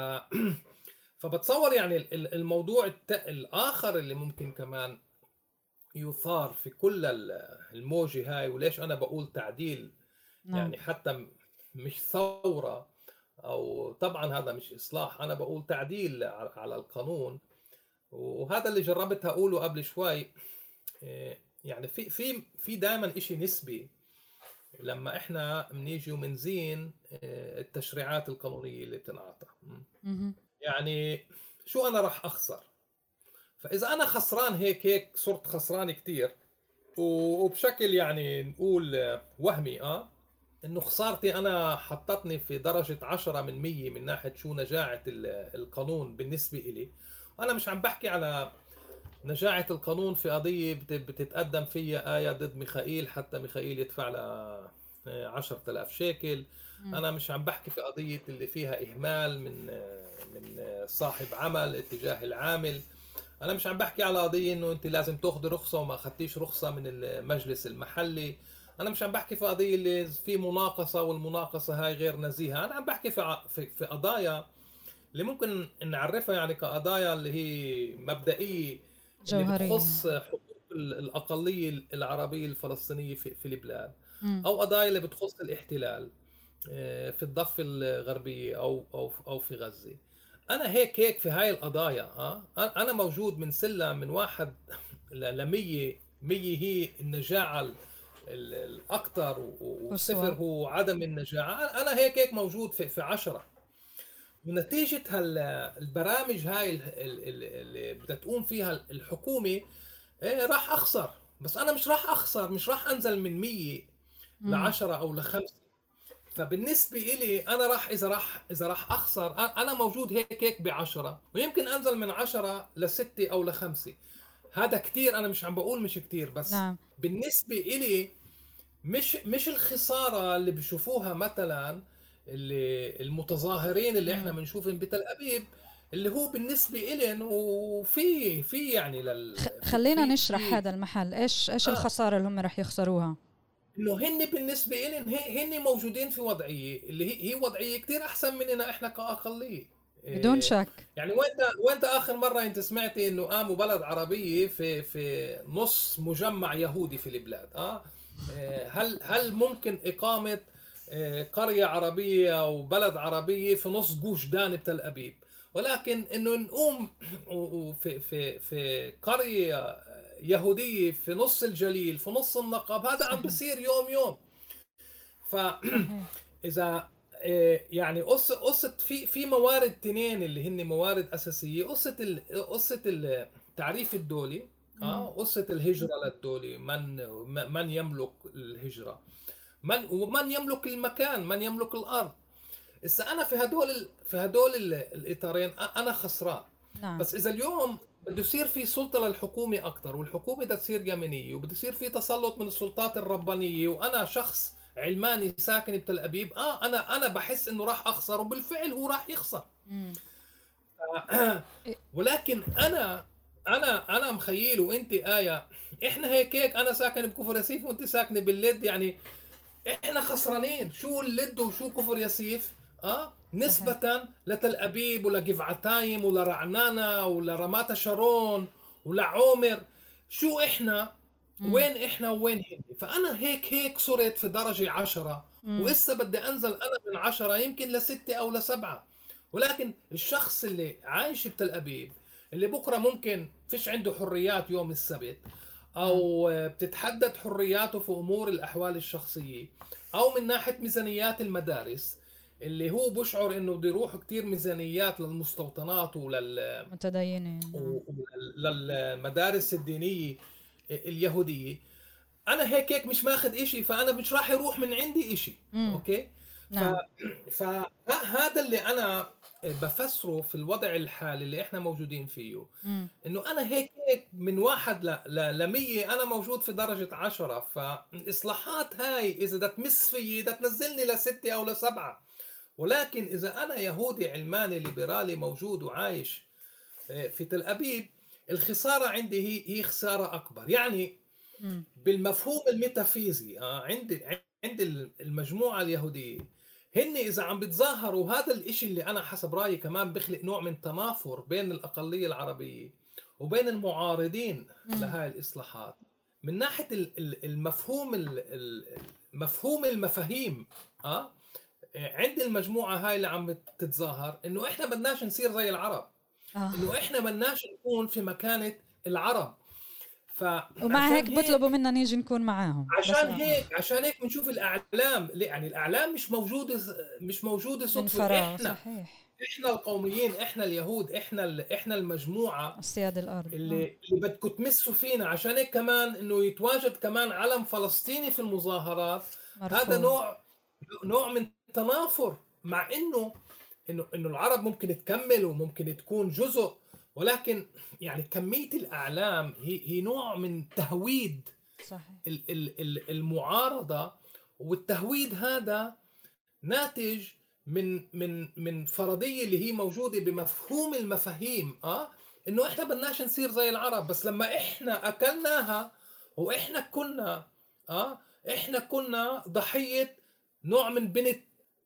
فبتصور يعني الموضوع الت... الآخر اللي ممكن كمان يثار في كل الموجة هاي وليش أنا بقول تعديل نعم. يعني حتى مش ثورة أو طبعا هذا مش إصلاح. أنا بقول تعديل على القانون. وهذا اللي جربت أقوله قبل شوي إيه، يعني في في في دائما شيء نسبي. لما إحنا بنيجي ومنزين إيه، التشريعات القانونية اللي بتنعطى. يعني شو أنا راح أخسر؟ فإذا أنا خسران هيك هيك صرت خسران كثير وبشكل يعني نقول وهمي آه إنه خسارتي أنا حطتني في درجة 10 من 100 من ناحية شو نجاعة القانون بالنسبة إلي. أنا مش عم بحكي على نجاعة القانون في قضية بتتقدم فيها آية ضد ميخائيل حتى ميخائيل يدفع لها آه، عشرة آلاف شيكل. أنا مش عم بحكي في قضية اللي فيها إهمال من آه، من آه، صاحب عمل اتجاه العامل. أنا مش عم بحكي على قضية إنه أنت لازم تاخذ رخصة وما أخذتيش رخصة من المجلس المحلي. أنا مش عم بحكي في قضية اللي في مناقصة والمناقصة هاي غير نزيهة أنا عم بحكي في في, في قضايا اللي ممكن نعرفها يعني كقضايا اللي هي مبدئية اللي جوهرية. بتخص حقوق ال- الأقلية العربية الفلسطينية في, في البلاد مم. أو قضايا اللي بتخص الاحتلال آه، في الضفة الغربية أو أو أو في غزة أنا هيك هيك في هاي القضايا آه أنا موجود من سلة من واحد ل 100 100 هي النجاعة ال- ال- الأكثر والصفر. هو عدم النجاعه أنا هيك هيك موجود في في 10 ونتيجة البرامج هاي ال- ال- ال- اللي بدها تقوم فيها الحكومة إيه راح أخسر. بس أنا مش راح أخسر مش راح أنزل من 100 ل مم. 10 أو لخمسة. فبالنسبة إلي أنا راح إذا راح إذا راح أخسر أ- أنا موجود هيك هيك بعشرة. ويمكن أنزل من عشرة لستة أو لخمسة. هذا كتير أنا مش عم بقول مش كتير بس نعم بالنسبة إلي مش مش الخسارة اللي بشوفوها مثلا اللي المتظاهرين اللي إحنا مم. بنشوفهم بتل أبيب اللي هو بالنسبة إلن وفي في يعني لل خلينا في- نشرح في- هذا المحل إيش إيش آه. الخسارة اللي هم رح يخسروها إنه هن بالنسبة لهم هن موجودين في وضعية اللي هي هي وضعية كثير أحسن مننا إحنا كأقلية بدون إيه، شك يعني وين وين آخر مرة انت سمعتي إنه قاموا بلد عربية في في نص مجمع يهودي في البلاد آه إيه، هل هل ممكن إقامة إيه، قرية عربية أو بلد عربية في نص جوش دان بتل أبيب ولكن إنه نقوم وفي في في قرية يهودية في نص الجليل في نص النقب هذا عم. بصير يوم يوم ف. إذا يعني قصه قصة في في موارد تنين اللي هن موارد أساسية. قصة ال- قصة التعريف الدولي آه قصة الهجرة للدوله من من يملك الهجرة. من ومن يملك المكان من يملك الأرض. هسه أنا في هدول ال- في هدول ال- الإطارين أنا خسران. نعم. بس إذا اليوم بده يصير في سلطة للحكومة أكثر والحكومة بدها تصير يمينية وبده يصير في تسلط من السلطات الربانية وأنا شخص علماني ساكن بتل أبيب. آه أنا أنا بحس إنه راح أخسر وبالفعل هو راح يخسر. ولكن أنا أنا أنا مخيل وإنت آية إحنا هيك هيك أنا ساكن بكفر ياسيف وإنت ساكنه باللد يعني إحنا خسرانين. شو اللد وشو كفر ياسيف؟ آه نسبة لتل أبيب ولجفعتايم ولرعنانة ولرمات شارون ولعومر شو إحنا؟ مم. وين إحنا وين هن فأنا هيك هيك صرت في درجة عشرة. وإسا بدي أنزل أنا من عشرة يمكن لستة أو لسبعة. ولكن الشخص اللي عايش بتل أبيب اللي بكرة ممكن فيش عنده حريات يوم السبت أو بتتحدد حرياته في أمور الأحوال الشخصية أو من ناحية ميزانيات المدارس اللي هو بشعر إنه بده يروح كثير ميزانيات للمستوطنات ولل متدينين. للمدارس الدينية. اليهودية. أنا هيك هيك مش ماخذ إشي فأنا مش راح يروح من عندي إشي. مم. أوكي؟ نعم. فهذا اللي أنا بفسره في الوضع الحالي اللي إحنا موجودين فيه. مم. إنه أنا هيك هيك من واحد ل ل 100 أنا موجود في درجة 10 فالإصلاحات هاي إذا بدها تمس فيي بدها تنزلني لستة أو لسبعة. ولكن إذا أنا يهودي علماني ليبرالي موجود وعايش في تل أبيب الخسارة عندي هي هي خسارة أكبر يعني. بالمفهوم الميتافيزي آه عند عند المجموعة اليهودية هن إذا عم بتظاهروا هذا الإشي اللي أنا حسب رأيي كمان بخلق نوع من تنافر بين الأقلية العربية وبين المعارضين. لهاي الإصلاحات من ناحية ال- ال- المفهوم ال- ال- مفهوم المفاهيم آه عند المجموعة هاي اللي عم تتظاهر إنه إحنا بدناش نصير زي العرب آه. إنه إحنا بدناش نكون في مكانة العرب ف ومع هيك بيطلبوا منا نيجي نكون معاهم عشان آه. هيك عشان هيك بنشوف الإعلام؟ يعني الإعلام مش موجوده مش موجوده صدفة إحنا صحيح إحنا القوميين إحنا اليهود إحنا ال- إحنا المجموعة السيادة الأرض اللي اللي بدكم تمسوا فينا عشان هيك كمان إنه يتواجد كمان علم فلسطيني في المظاهرات مرفوض. هذا نوع نوع من تنافر مع إنه انه إنه العرب ممكن تكمل وممكن تكون جزء ولكن يعني كمية الإعلام هي هي نوع من تهويد صحيح. ال- ال- ال- المعارضة والتهويد هذا ناتج من من من فرضية اللي هي موجودة بمفهوم المفاهيم آه؟ إنه إحنا بدناش نصير زي العرب بس لما إحنا أكلناها وإحنا كنا آه؟ إحنا كنا ضحية نوع من بنت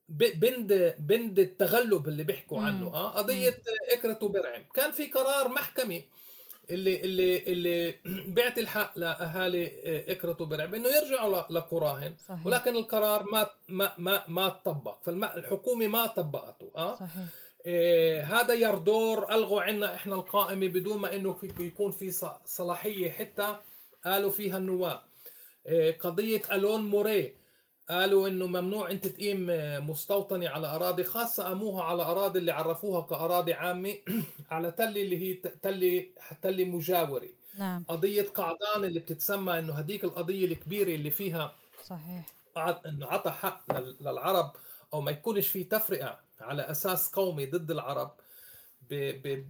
بند بند التغلب اللي بيحكوا. عنه آه قضية اكرة وبرعم. كان في قرار محكمي اللي اللي اللي بيعطي الحق لأهالي اكرة وبرعم إنه يرجعوا ل- لقراهم صحيح. ولكن القرار ما ما ما ما طبق فالحكومه ما طبقته آه. صحيح. إيه هذا يردور ألغوا عنا إحنا القائمة بدون ما إنه في يكون في صلاحية حتى قالوا فيها النواب إيه قضية ألون موري قالوا إنه ممنوع أنت تقيم مستوطنه على أراضي خاصة قاموها على أراضي اللي عرفوها كأراضي عامة. على تله اللي هي تله تله مجاورة. نعم. قضية قعدان اللي بتتسمى إنه هذيك القضية الكبيرة اللي فيها صحيح. إنه عطى حق لل- للعرب أو ما يكونش في تفرقة على أساس قومي ضد العرب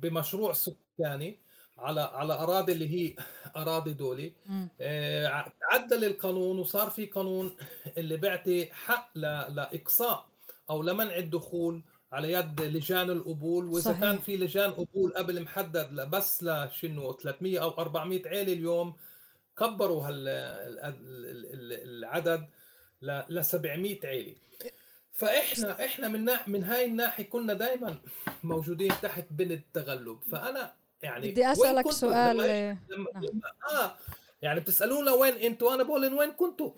بمشروع سكاني. على على أراضي اللي هي أراضي دولي. آه، عدل القانون وصار في قانون اللي بيعطي حق ل- لإقصاء أو لمنع الدخول على يد لجان القبول وإذا صحيح. كان في لجان قبول قبل محدد بس لشنو 300 أو 400 عيلة اليوم كبروا هال ال- ال- ال- العدد ل 700 عيلة فإحنا إحنا من من هاي الناحية كنا دائما موجودين تحت بند التغلب فأنا يعني بدي أسألك سؤال لما- لما نعم. لما آه يعني بتسالونا وين أنتوا؟ أنا بقول إن وين كنتوا.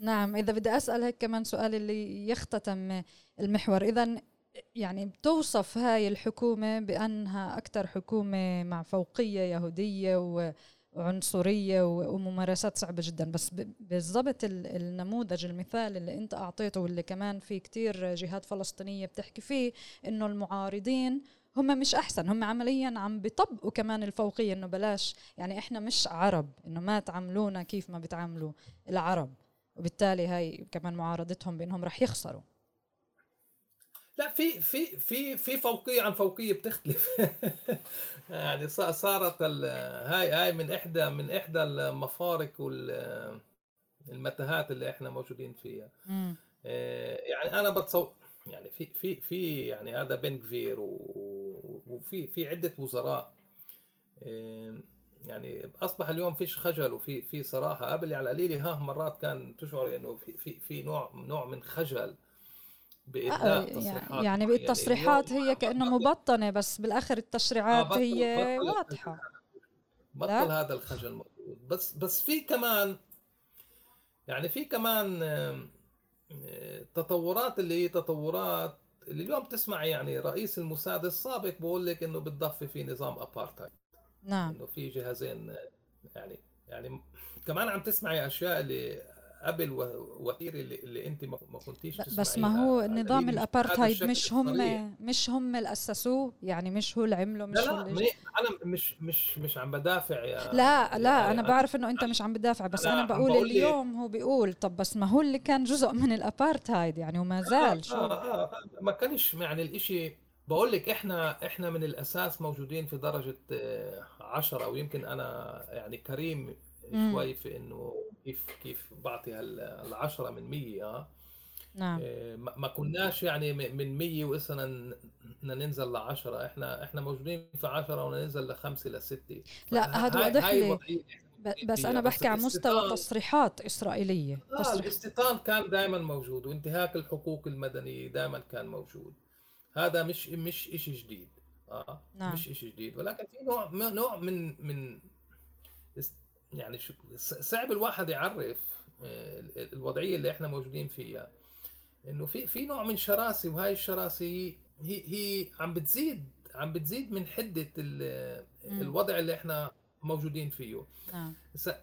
نعم إذا بدي أسأل هيك كمان سؤال اللي يختتم المحور. إذا يعني بتوصف هاي الحكومة بأنها أكثر حكومة مع فوقية يهودية و- وعنصرية و- وممارسات صعبة جدا. بس بالضبط ال- النموذج المثال اللي أنت أعطيته واللي كمان في كتير جهات فلسطينية بتحكي فيه إنه المعارضين هم مش أحسن هم عمليا عم بيطبقوا كمان الفوقية إنه بلاش يعني إحنا مش عرب إنه ما تعاملونا كيف ما بتعاملوا العرب وبالتالي هاي كمان معارضتهم بإنهم رح يخسروا. لا في في في في فوقية عن فوقية بتختلف. يعني صارت هاي هاي من إحدى من إحدى المفارق والمتاهات اللي إحنا موجودين فيها. آه، يعني أنا بتصور يعني في في في يعني هذا بن كفير وفي في عدة وزراء آه، يعني أصبح اليوم فيش خجل وفي في صراحة قبل على القليله ها مرات كان تشعر إنه في في في نوع نوع من خجل بإدلاء تصريحات يعني. التصريحات هي كأنه مبطنة بس بالآخر التشريعات آه، بطل- هي بطل- واضحة بطل لا. هذا الخجل موجود بس بس في كمان يعني في كمان آم، آه، تطورات اللي هي تطورات اللي اليوم تسمع يعني رئيس الموساد السابق بقول لك إنه بتضفي في نظام ابارتايد نعم. إنه في جهازين يعني يعني كمان عم تسمعي أشياء اللي قبل وثير اللي, اللي انت ما كنتيش بس ما هو نظام مش الأبارتهايد مش هم. مش هم اللي أسسوه يعني مش هو اللي عمله مش لا هو لا اللي. أنا مش مش مش عم بدافع يا لا لا يا- أنا بعرف إنه أنت مش عم بدافع بس أنا أنا عم بقول بقول اليوم هو بيقول طب بس ما هو اللي كان جزء من الأبارتهايد يعني وما زال شو آه آه آه ما كانش يعني الاشي بقول لك إحنا إحنا من الأساس موجودين في درجة آه، عشرة أو يمكن أنا يعني كريم. شوي في إنه كيف كيف بعطي هال- العشرة من مية آه. نعم آه، ما ما كناش يعني من مية وإسنا ن- بدنا ننزل لعشرة إحنا إحنا موجودين في عشرة وننزل لخمسة لستة لا، هاي- واضح لي. بس. أنا بحكي عن مستوى تصريحات إسرائيلية آه تصريح الاستيطان كان دائما موجود وانتهاك الحقوق المدنية دائما كان موجود هذا مش مش شيء جديد آه نعم. مش شيء جديد ولكن في نوع نوع من من يعني صعب الواحد يعرف آه، ال- الوضعية اللي إحنا موجودين فيها. إنه في في نوع من شراسة وهاي الشراسة هي هي عم بتزيد عم بتزيد من مم. الوضع اللي إحنا موجودين فيه. نعم. هسا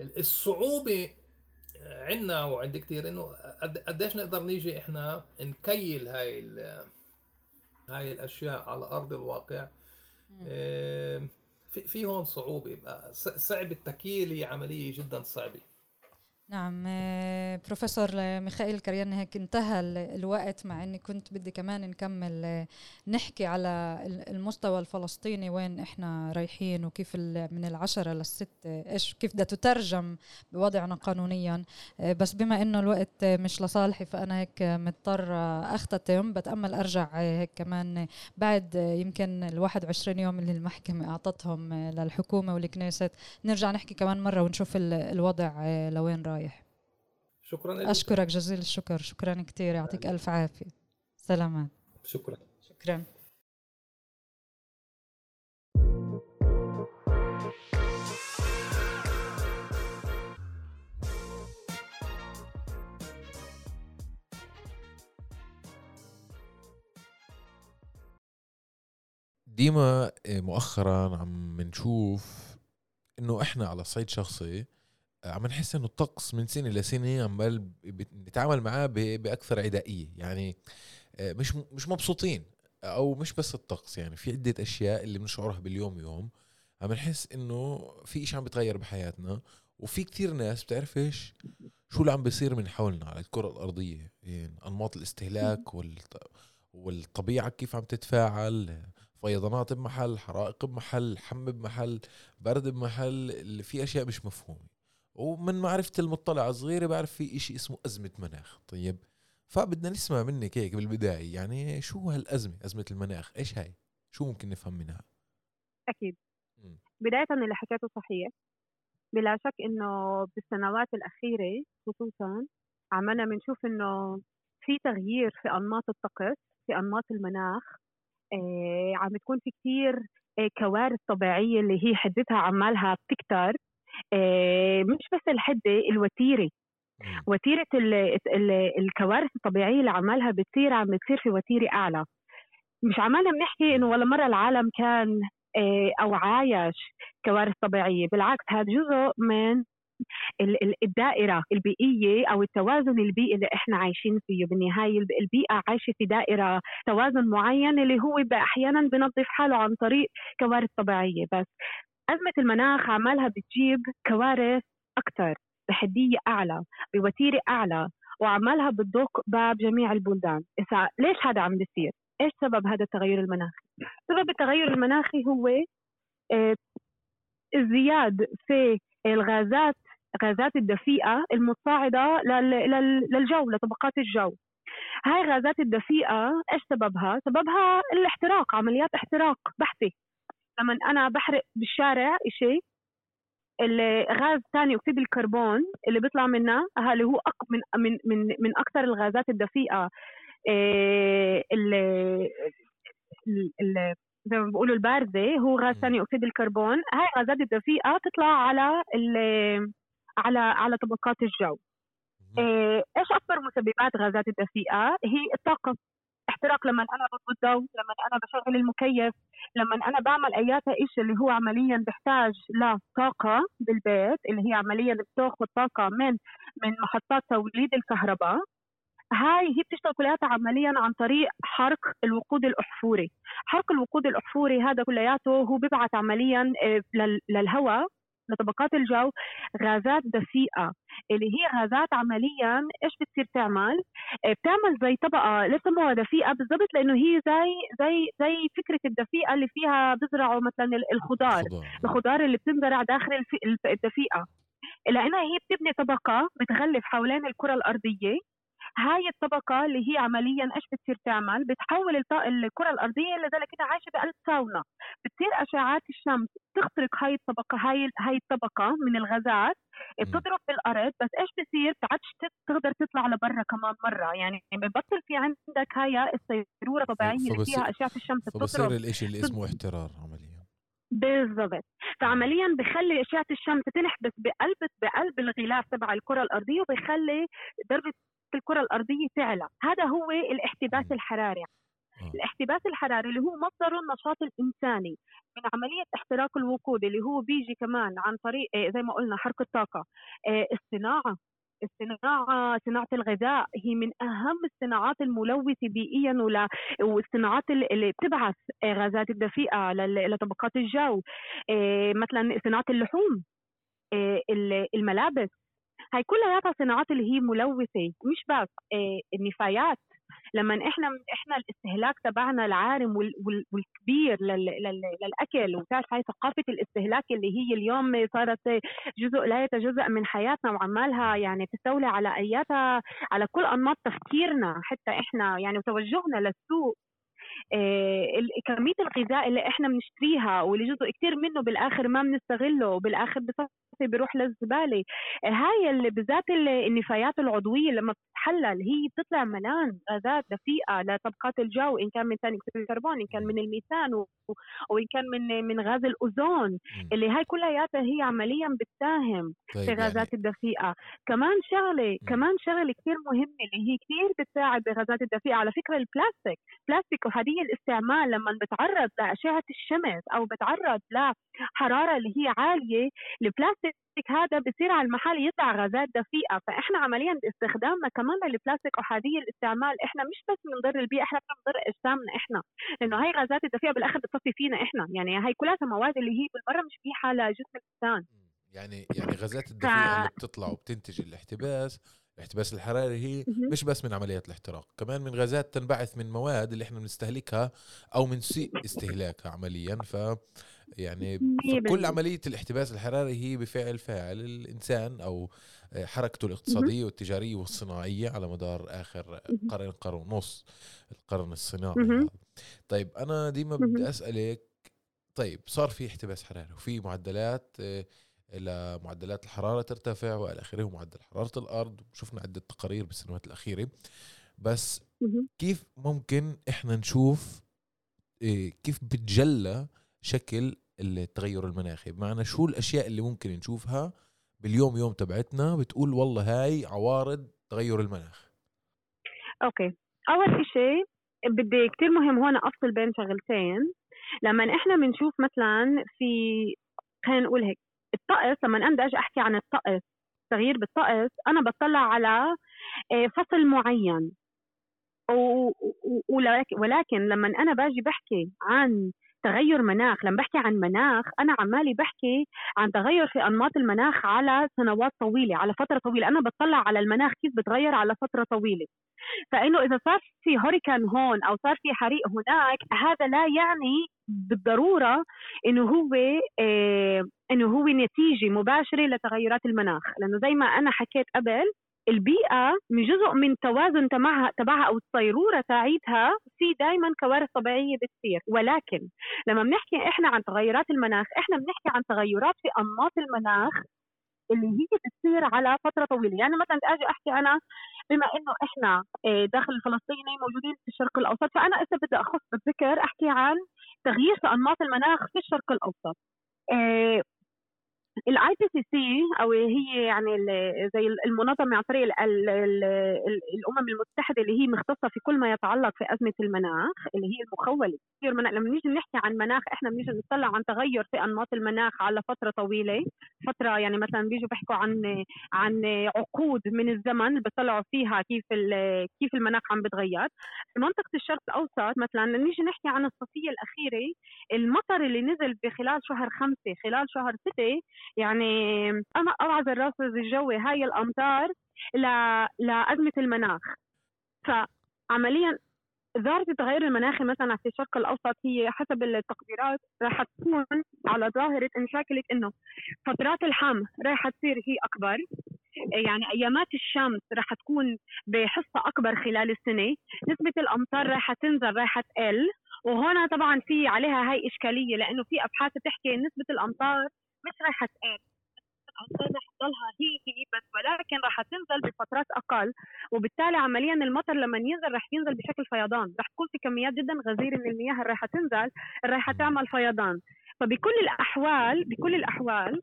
الصعوبة عندنا وعند كثير إنه قد- قديش نقدر نيجي إحنا نكيل هاي هاي الأشياء على أرض الواقع. في هون صعوبة. بقى ص- صعب التكييل هي عملية جدا صعبة. نعم آه، بروفيسور آه، ميخائيل كريان هيك انتهى ال- الوقت مع إني كنت بدي كمان نكمل آه، نحكي على ال- المستوى الفلسطيني وين إحنا رايحين وكيف من العشرة للستة إيش كيف بدها تترجم بوضعنا قانونيا. آه، بس بما إنه الوقت آه، مش لصالحي فأنا هيك آه، مضطر أختتم. بتأمل أرجع آه، هيك كمان آه، بعد آه، يمكن ال 21 يوم اللي المحكمة أعطتهم آه، للحكومة والكنيست. نرجع نحكي كمان مرة ونشوف ال- الوضع آه، لوين رايح. شكرا لك. أشكرك جزيل الشكر. شكرا كثير يعطيك ألف عافية. سلامات. شكرا. شكرا. ديما آه، مؤخرا عم نشوف إنه إحنا على صعيد شخصي عم نحس إنه الطقس من سنة لسنه عمال نتعامل معاه بأكثر عدائية. يعني آه، مش مش مبسوطين أو مش بس الطقس يعني في عدة أشياء اللي بنشعرها باليوم يوم عم نحس إنه في شيء عم بيتغير بحياتنا وفي كثير ناس بتعرفش شو اللي عم بيصير من حولنا على الكرة الأرضية. يعني أنماط الاستهلاك والطبيعة كيف عم تتفاعل فيضانات بمحل حرائق بمحل حم بمحل برد بمحل في أشياء مش مفهومة. ومن معرفتي المطلعة صغيرة بعرف في إشي اسمه أزمة مناخ. طيب فبدنا نسمع منك هيك بالبداية. يعني شو هالأزمة؟ أزمة المناخ. إيش هاي شو ممكن نفهم منها؟ أكيد. م. بداية اللي حكيته صحيح. بلا شك إنه بالسنوات الأخيرة خصوصا عملنا بنشوف إنه في تغيير في أنماط الطقس في أنماط المناخ. آه، عم بتكون في كثير آه، كوارث طبيعية اللي هي حدتها عمالها بتكتر. مش بس الحده الوتيرة. وتيرة ال ال الكوارث الطبيعية اللي عمالها بتصير عم بتصير في وتيرة أعلى. مش عمالنا بنحكي إنه ولا مرة العالم كان أو عايش كوارث طبيعية. بالعكس هذا جزء من الدائرة البيئية أو التوازن البيئي اللي إحنا عايشين فيه. بالنهاية البيئة عايشة في دائرة توازن معين اللي هو أحيانا بنظف حاله عن طريق كوارث طبيعية. بس أزمة المناخ عمالها بتجيب كوارث أكثر بحدية أعلى بوتيرة أعلى وعمالها بتدق باب جميع البلدان. ليش هذا عم بيصير؟ إيش سبب هذا التغير المناخي؟ سبب التغير المناخي هو آه، الزياد في الغازات غازات الدفيئة المتصاعدة للجو لطبقات الجو. هاي غازات الدفيئة إيش سببها؟ سببها الاحتراق عمليات احتراق بحثي لما أنا بحرق بالشارع شيء غاز ثاني أكسيد الكربون اللي بيطلع منه اللي هو أق من من من من أكثر الغازات الدفيئة. إيه زي ما بيقولوا البارزة هو غاز ثاني أكسيد الكربون. هاي غازات الدفيئة تطلع على على على طبقات الجو. إيه، إيش أكبر مسببات غازات الدفيئة؟ هي الطاقة. احتراق لما أنا بضبط الضوء لما أنا بشغل المكيف لما أنا بعمل اياتها شيء اللي هو عمليا بحتاج لطاقه بالبيت اللي هي عمليا بتأخذ طاقة من من محطات توليد الكهرباء. هاي هي بتشتغل كلياتها عمليا عن طريق حرق الوقود الأحفوري. حرق الوقود الأحفوري هذا كلياته هو بيبعث عمليا آه، للهواء. لطبقات الجو غازات دفيئة اللي هي غازات عمليا إيش بتصير تعمل؟ آه، بتعمل زي طبقة ليش سموها دفيئة بالضبط لأنه هي زي زي زي فكرة الدفيئة اللي فيها بزرعوا مثلا الخضار الخضار اللي بتنزرع داخل الدفيئة لأنها هي بتبني طبقة بتغلف حوالين الكرة الأرضية. هاي الطبقة اللي هي عمليا إيش بتصير تعمل؟ بتحول الكرة الأرضية لذلك كده عايشة بقلب ساونا. بتصير اشعات الشمس تخترق هاي الطبقة هاي هاي الطبقة من الغازات بتضرب بالأرض. بس إيش بصير؟ تعدش تقدر تطلع لبرا كمان مرة. يعني ببطل في عندك هاي السيروره طبيعية اللي فيها أشعة الشمس بتضرب. فبصير الإشي اللي اسمه احترار عمليا. بالضبط. فعمليا بخلي أشعة الشمس تنحبس بقلب بقلب الغلاف تبع الكرة الأرضية وبيخلي درجه الكرة الأرضية تعلى هذا هو الاحتباس الحراري. آه. الاحتباس الحراري اللي هو مصدر النشاط الإنساني من عملية احتراق الوقود اللي هو بيجي كمان عن طريق آه، زي ما قلنا حرق الطاقة آه، الصناعة. الصناعة صناعة الغذاء هي من أهم الصناعات الملوثة بيئيا ولا والصناعات اللي بتبعث غازات الدفيئة لطبقات الجو. مثلا صناعة اللحوم. الملابس. هاي كلها صناعات اللي هي ملوثة مش بس آه، النفايات. لما إحنا إحنا الاستهلاك تبعنا العارم والكبير للأكل وبتعرف هاي ثقافة الاستهلاك اللي هي اليوم صارت جزء لا يتجزأ من حياتنا وعمالها يعني تستولي على أياتها على كل أنماط تفكيرنا حتى إحنا يعني وتوجهنا للسوق. آه، كمية الغذاء اللي إحنا بنشتريها واللي جزء كثير منه بالآخر ما بنستغله وبالاخر الاساسي بيروح للزبالة. هاي اللي بالذات النفايات العضوية لما بتتحلل هي بتطلع ملان غازات دفيئه لطبقات الجو إن كان من ثاني أكسيد الكربون إن كان من الميثان وان كان من من غاز الأوزون. اللي هاي كلياتها هي عمليا بتساهم طيب في غازات يعني... الدفيئة. كمان شغلة كمان شغلة كثير مهمة اللي هي كثير بتساعد بغازات الدفيئة. على فكرة البلاستيك بلاستيك وهذه الاستعمال لما بتعرض لأشعة الشمس أو بتعرض لحرارة اللي هي عالية البلاستيك هذا بصير على المحل يطلع غازات دفيئة فإحنا عمليا باستخدامنا كمان للبلاستيك احادي الاستعمال إحنا مش بس بنضر البيئة إحنا بنضر أجسامنا إحنا لأنه هاي غازات الدفيئة بالآخر بتصفي فينا إحنا يعني هاي كلها مواد اللي هي بالمرة مش منيحه لجسم الإنسان يعني يعني غازات الدفيئة. اللي بتطلع وبتنتج الاحتباس الاحتباس الحراري هي مش بس من عمليات الاحتراق كمان من غازات تنبعث من مواد اللي إحنا بنستهلكها أو من سيء استهلاكها عمليا ف يعني كل عملية الاحتباس الحراري هي بفعل فاعل الإنسان أو حركته الاقتصادية والتجارية والصناعية على مدار آخر قرن قرن ونص القرن الصناعي طيب أنا ديما بدي أسألك طيب صار في احتباس حراري وفي معدلات إلى معدلات الحرارة ترتفع وإلى آخره ومعدل حرارة الأرض وشفنا عدة تقارير بالسنوات الأخيرة. بس كيف ممكن إحنا نشوف إيه، كيف بتجلى شكل التغير المناخي. بمعنى شو الأشياء اللي ممكن نشوفها باليوم يوم تبعتنا بتقول والله هاي عوارض تغير المناخ؟ أوكي. أول شيء بدي كتير مهم هون أفصل بين شغلتين. لما إحنا بنشوف مثلا في خلينا نقول هيك الطقس لما أنا بدي أجي أحكي عن الطقس تغيير بالطقس أنا بطلع على آه، فصل معين. ولكن لما أنا باجي بحكي عن تغير مناخ لما بحكي عن مناخ أنا عمالي بحكي عن تغير في أنماط المناخ على سنوات طويلة على فترة طويلة. أنا بطلع على المناخ كيف بتغير على فترة طويلة. فإنه إذا صار في هوريكان هون أو صار في حريق هناك هذا لا يعني بالضرورة إنه هو آه إنه هو نتيجة مباشرة لتغيرات المناخ. لأنه زي ما أنا حكيت قبل البيئة من جزء من توازن تبعها تبعها أو الصيرورة تاعيتها في دائما كوارث طبيعية بتصير. ولكن لما بنحكي إحنا عن تغيرات المناخ إحنا بنحكي عن تغيرات في أنماط المناخ اللي هي بتصير على فترة طويلة. يعني مثلا أجي أحكي أنا بما إنه إحنا آه، داخل الفلسطيني موجودين في الشرق الأوسط فأنا هسه بدي أخص بالذكر أحكي عن تغيير في أنماط المناخ في الشرق الأوسط. آه، ال IPCC أو هي يعني زي المنظمة عن طريق الأمم المتحدة اللي هي مختصة في كل ما يتعلق في أزمة المناخ اللي هي المخولة. لما نيجي نحكي عن مناخ إحنا بنيجي نطلع عن تغير في أنماط المناخ على فترة طويلة. فترة يعني مثلا بيجوا بيحكوا عن عن عقود من الزمن بيطلعوا فيها كيف كيف المناخ عم بتغير. في منطقة الشرق الأوسط مثلا نيجي نحكي عن الصيفية الأخيرة المطر اللي نزل بخلال شهر خمسة خلال شهر ستة يعني أنا أوعز الرصد الجوي هاي الأمطار لأزمة المناخ. فعمليا ظاهرة التغير المناخي مثلا في الشرق الأوسط هي حسب التقديرات راح تكون على ظاهرة شكلت إنه فترات الحم راح تصير هي أكبر. يعني أيامات الشمس راح تكون بحصة أكبر خلال السنة. نسبة الأمطار راح تنزل راح تقل. وهنا طبعا في عليها هاي إشكالية لأنه في أبحاث بتحكي نسبة الأمطار مش راح تقل الامطار رح تضلها هي هي بس ولكن رح تنزل بفترات أقل وبالتالي عمليا المطر لما ينزل رح ينزل بشكل فيضان. رح تكون في كميات جدا غزيرة من المياه اللي رح تنزل رح تعمل فيضان. فبكل الأحوال بكل الأحوال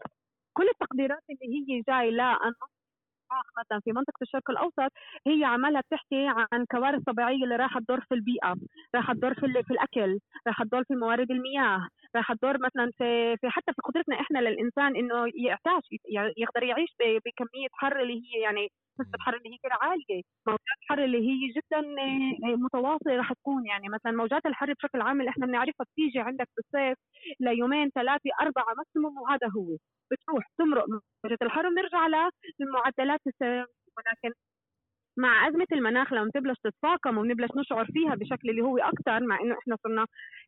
كل التقديرات اللي هي جاي لأنه مثلا في منطقة الشرق الأوسط هي عمالها بتحكي عن كوارث طبيعية اللي راح تضر في البيئة، راح تضر في, في الأكل، راح تضر في موارد المياه، راح تضر مثلا في, في حتى في قدرتنا إحنا للإنسان إنه يعتاش يقدر يعيش بكمية حر اللي هي يعني نسبة الحر اللي هي كده عالية موجات الحر اللي هي جدا متواصلة رح تكون. يعني مثلا موجات الحر بشكل عام اللي إحنا بنعرفها بتيجي عندك بالصيف ليومين ثلاثة أربعة ماكسيموم وهذا هو. بتروح تمرق. موجة الحر وبنرجع للمعدلات ولكن مع أزمة المناخ لما تبلش تتفاقم وبنبلش نشعر فيها بشكل اللي هو أكثر مع إنه إحنا صرنا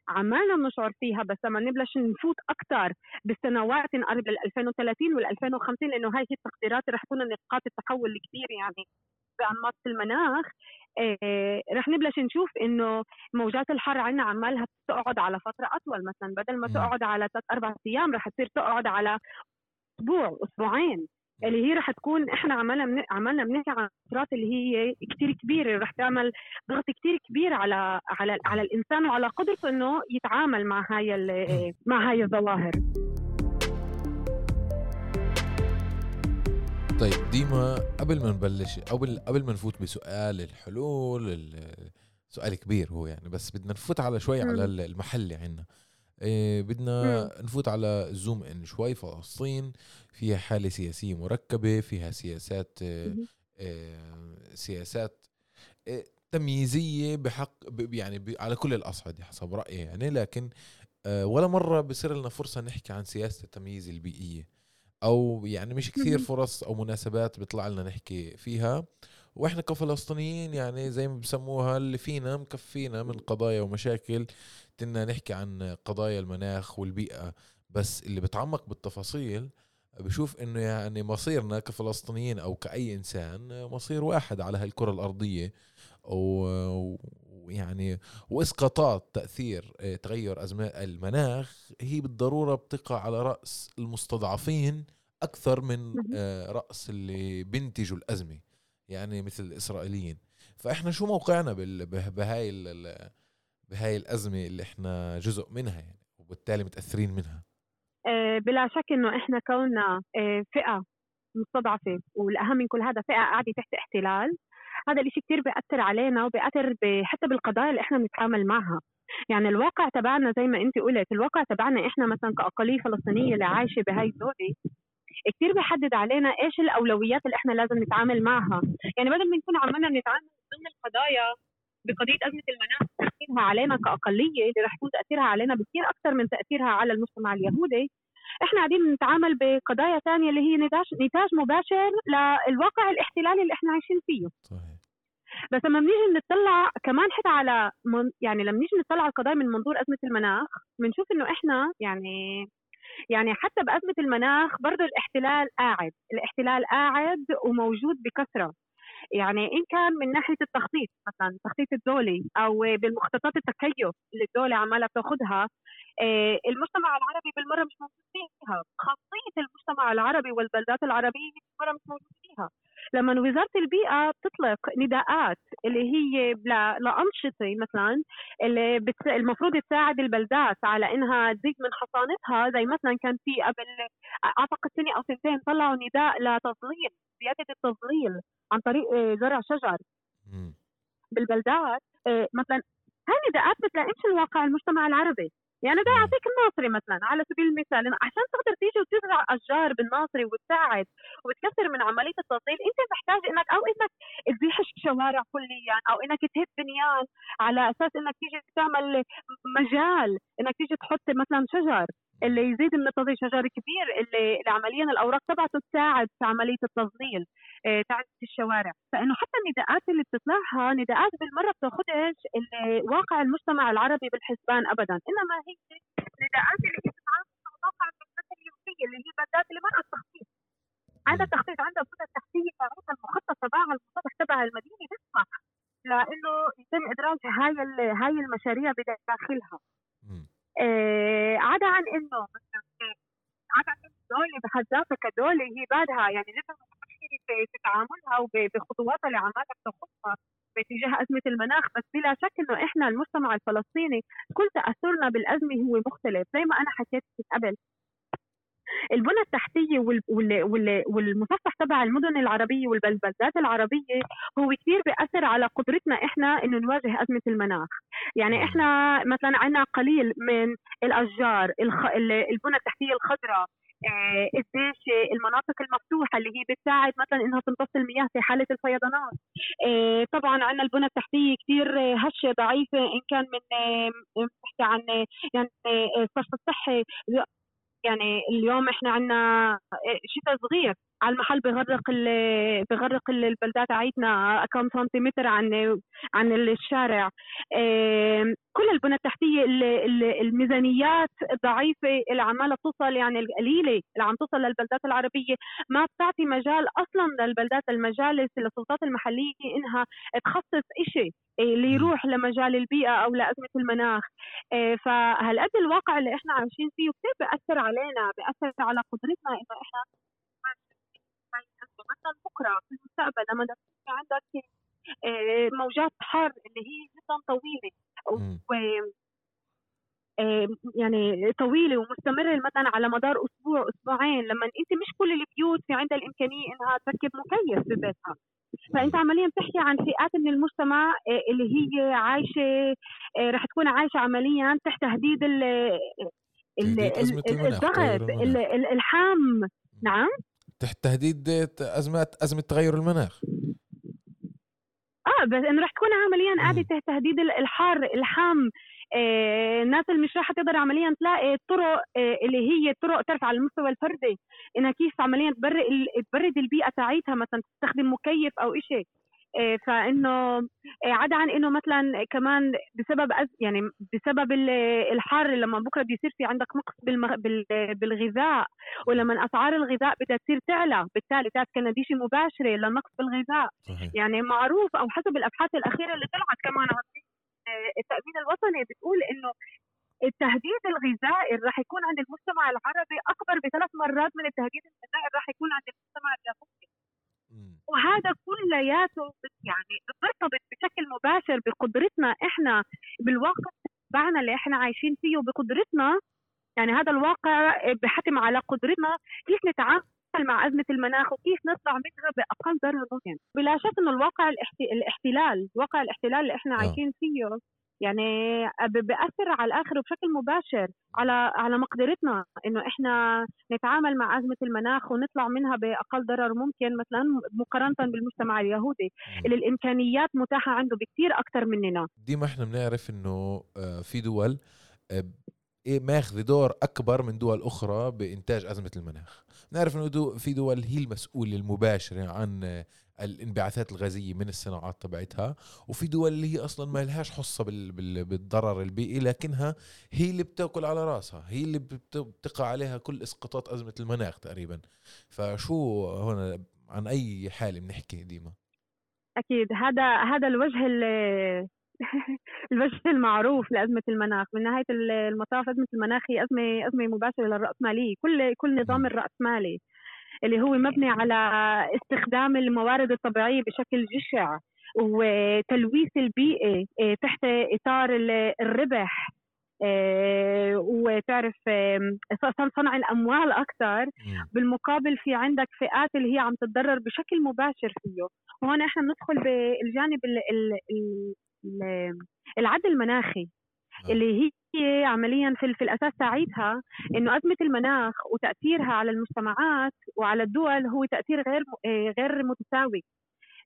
عمالنا بنشعر فيها بس لما نبلش نفوت أكثر بالسنوات نقرب لل 2030 وال 2050 لأنه هاي هي التقديرات رح تكون نقاط التحول الكبير يعني بأنماط المناخ إيه رح نبلش نشوف إنه موجات الحر عندنا عمالها تقعد على فترة أطول مثلا بدل ما تقعد على ثلاث أربع أيام رح تصير تقعد على أسبوع أسبوعين. اللي هي رح تكون إحنا عملنا من عملنا بنحكي عن فترات اللي هي كثير كبيرة رح تعمل ضغط كثير كبير على على على الإنسان وعلى قدرته إنه يتعامل مع هاي مع هاي الظواهر. طيب ديما قبل ما نبلش قبل قبل ما نفوت بسؤال الحلول سؤال كبير هو يعني بس بدنا نفوت على شوي على المحلي عندنا إيه بدنا مم. نفوت على زوم إن شوي فلسطين فيها حالة سياسية مركبة فيها سياسات إيه سياسات إيه تمييزية بحق يعني على كل الأصعدة حسب رأيي يعني. لكن آه ولا مرة بصير لنا فرصة نحكي عن سياسة التمييز البيئية. أو يعني مش كثير فرص أو مناسبات بيطلع لنا نحكي فيها. وإحنا كفلسطينيين يعني زي ما بسموها اللي فينا مكفينا من قضايا ومشاكل كنا نحكي عن قضايا المناخ والبيئة بس اللي بتعمق بالتفاصيل بشوف إنه يعني مصيرنا كفلسطينيين أو كأي إنسان مصير واحد على هالكرة الأرضية ويعني وإسقاطات تأثير آه، تغير أزمات المناخ هي بالضرورة بتقع على رأس المستضعفين أكثر من آه، رأس اللي بينتجوا الأزمة يعني مثل الإسرائيليين. فإحنا شو موقعنا بهاي بهاي الأزمة اللي إحنا جزء منها يعني وبالتالي متأثرين منها. آه، بلا شك إنه إحنا كوننا آه، فئة مستضعفة والأهم من كل هذا فئة قاعدة تحت احتلال هذا الشيء كثير بيأثر علينا وبيأثر حتى بالقضايا اللي إحنا بنتعامل معها. يعني الواقع تبعنا زي ما أنت قلت الواقع تبعنا إحنا مثلا كاقليه فلسطينية اللي عايشة بهاي الدولة كثير بيحدد علينا إيش الأولويات اللي إحنا لازم نتعامل معها. يعني بدل ما نكون عمالنا نتعامل ضمن القضايا بقضية أزمة المناخ تأثيرها علينا كأقلية اللي رح يكون تأثيرها علينا بكثير أكثر من تأثيرها على المجتمع اليهودي. إحنا قاعدين نتعامل بقضايا ثانية اللي هي نتاج نتاج مباشر للواقع الاحتلالي اللي إحنا عايشين فيه. صحيح. بس لما بنيجي نطلع كمان حتى على من يعني لما نيجي نطلع على القضايا من منظور أزمة المناخ بنشوف إنه إحنا يعني يعني حتى بأزمة المناخ برضه الاحتلال قاعد. الاحتلال قاعد وموجود بكثرة. يعني إن كان من ناحية التخطيط مثلا التخطيط الدولي أو بالمخططات التكيف اللي الدولة عمالة بتاخذها آه، المجتمع العربي بالمرة مش موجود فيها. خاصيه المجتمع العربي والبلدات العربية بالمرة مش موجود فيها. لما وزارة البيئة بتطلق نداءات اللي هي لأنشطة مثلا اللي بت... المفروض تساعد البلدات على إنها تزيد من حصانتها زي مثلا كان في قبل أعتقد سنة أو سنتين طلعوا نداء لتظليل زيادة التظليل عن طريق آه، زرع شجر. بالبلدات آه، مثلا هاي نداءات بتلائمش الواقع المجتمع العربي. يعني بدي اعطيك الناصري مثلا على سبيل المثال عشان تقدر تيجي وتزرع أشجار بالناصري وتساعد وتكثر من عملية التظليل أنت محتاج إنك أو إنك تزيح الشوارع كليا أو إنك تهد بنيان على أساس إنك تيجي تعمل مجال إنك تيجي تحط مثلا شجر. اللي يزيد من التظليل شجر كبير اللي, اللي عمليا الأوراق تبعته تساعد في عملية التظليل آه، تاعت الشوارع. فإنه حتى النداءات اللي بتطلعها نداءات بالمرة بتاخذش واقع المجتمع العربي بالحسبان ابدا. إنما هي نداءات اللي بتتعامل مع واقع البلدات اليهوديه اللي هي البلدات اللي ما تخطيط هذا تخطيط عندها البنى التحتية تاعتها المخطط تبعها المسطح تبع المدينة بيسمح لأنه يتم إدراج هاي هاي المشاريع بداخلها. آه عدا عن إنه مثلا عدا عن الدولة بحد ذاتها كدولة هي بعدها يعني جدا متأخرة في تعاملها وبخطواتها اللي عمالها بتاخذها باتجاه أزمة المناخ بس بلا شك إنه إحنا المجتمع الفلسطيني كل تأثرنا بالأزمة هو مختلف زي ما أنا حكيت قبل. البنى التحتية والمسطح تبع المدن العربية والبلدات العربية هو كثير بيأثر على قدرتنا إحنا إنه نواجه أزمة المناخ. يعني إحنا مثلا عندنا قليل من الأشجار البنى التحتية الخضراء آه، قديش المناطق المفتوحة اللي هي بتساعد مثلا إنها تمتص المياه في حالة الفيضانات. آه، طبعا عندنا البنى التحتية كثير هشة ضعيفة إن كان من بحكي عن يعني الصرف الصحي. يعني اليوم إحنا عندنا شتاء صغير. على المحل بغرق بغرق البلدات عيتنا كم سنتيمتر عن عن الشارع. كل البنى التحتية الميزانيات الضعيفه اللي عمالة توصل يعني القليله اللي عم توصل للبلدات العربية. ما بتعطي مجال أصلا للبلدات المجالس للسلطات المحلية إنها تخصص شيء اللي مم. يروح لمجال البيئة أو لأزمة المناخ. إيه، فهالقد الواقع اللي إحنا عايشين فيه كثير بأثر علينا بأثر على قدرتنا إنه إحنا بكرة في المستقبل. لما بدك يكون عندك إيه، موجات حر اللي هي جدا طويلة. مم. و آه، يعني طويلة ومستمرة مثلا على مدار أسبوع أسبوعين. لما أنت مش كل البيوت في عندها الإمكانية إنها تركب مكيف ببيتها فأنت عمليا بتحكي عن فئات من المجتمع آه، اللي هي عايشة آه، رح تكون عايشة عمليا تحت تهديد الضغط الحام. نعم؟ تحت تهديد ازمات أزمة تغير المناخ. آه بس إنه رح تكون عمليا قاعدة. تحت تهديد ال- الحر الحام. آه، الناس اللي مش راح تقدر عمليا تلاقي طرق آه، اللي هي طرق تعرف على المستوى الفردي. إنها كيف عمليا تبرد تبرد البيئة تاعيتها مثلا تستخدم مكيف أو آه، فإنه آه، عدا عن إنه مثلا كمان بسبب أز يعني بسبب ال- الحر لما بكرة بده يصير في عندك نقص. بالغذاء ولما أسعار الغذاء بدها تصير تعلى بالتالي تعرف كنديشه مباشرة للنقص بالغذاء صحيح يعني معروف أو حسب الأبحاث الأخيرة اللي طلعت كمان عن آه، التأمين الوطني بتقول إنه التهديد الغذائي اللي راح يكون عند المجتمع العربي أكبر بثلاث مرات من التهديد الغذائي اللي راح يكون عند المجتمع اليهودي. وهذا كلياته يعني بترتبط بشكل مباشر بقدرتنا إحنا بالواقع تبعنا اللي إحنا عايشين فيه وبقدرتنا يعني هذا الواقع بحتم على قدرتنا كيف نتعامل مع أزمة المناخ وكيف نطلع منها بأقل ضرر ممكن بلا شك إنه الواقع الاحت- الاحتلال واقع الاحتلال اللي إحنا آه. عايشين فيه يعني ب- بأثر على الآخر بشكل مباشر على على مقدرتنا. إنه إحنا نتعامل مع أزمة المناخ ونطلع منها بأقل ضرر ممكن مثلا مقارنة بالمجتمع اليهودي اللي الإمكانيات متاحة عنده بكثير أكثر مننا. ديما إحنا بنعرف إنه آه، في دول آه، إيه ماخذ دور أكبر من دول أخرى بإنتاج أزمة المناخ. نعرف إنه دو في دول هي المسؤولة المباشرة عن آه، الانبعاثات الغازية من الصناعات تبعتها وفي دول اللي هي أصلا ما لهاش حصة بال- بال- بالضرر البيئي لكنها هي اللي بتأكل على راسها هي اللي بت- بتقع عليها كل إسقاطات أزمة المناخ تقريبا. فشو هنا عن أي حاله بنحكي ديما؟ أكيد. هذا هذا الوجه ال- الوجه المعروف لأزمة المناخ. من نهاية المطاف أزمة المناخ هي أزمة أزمة مباشرة للرأسمالية. كل كل نظام. الرأسمالي. اللي هو مبني على استخدام الموارد الطبيعية بشكل جشع وتلويث البيئة إيه، تحت إطار ال- الربح إيه، وتعرف صنع الأموال أكثر مم. بالمقابل في عندك فئات اللي هي عم تتضرر بشكل مباشر فيه وهون إحنا بندخل بالجانب ال ال ال ال العدل المناخي آه. اللي هي عمليا في, في الأساس ساعتها إنه أزمة المناخ وتأثيرها على المجتمعات وعلى الدول هو تأثير غير آه، غير متساوي.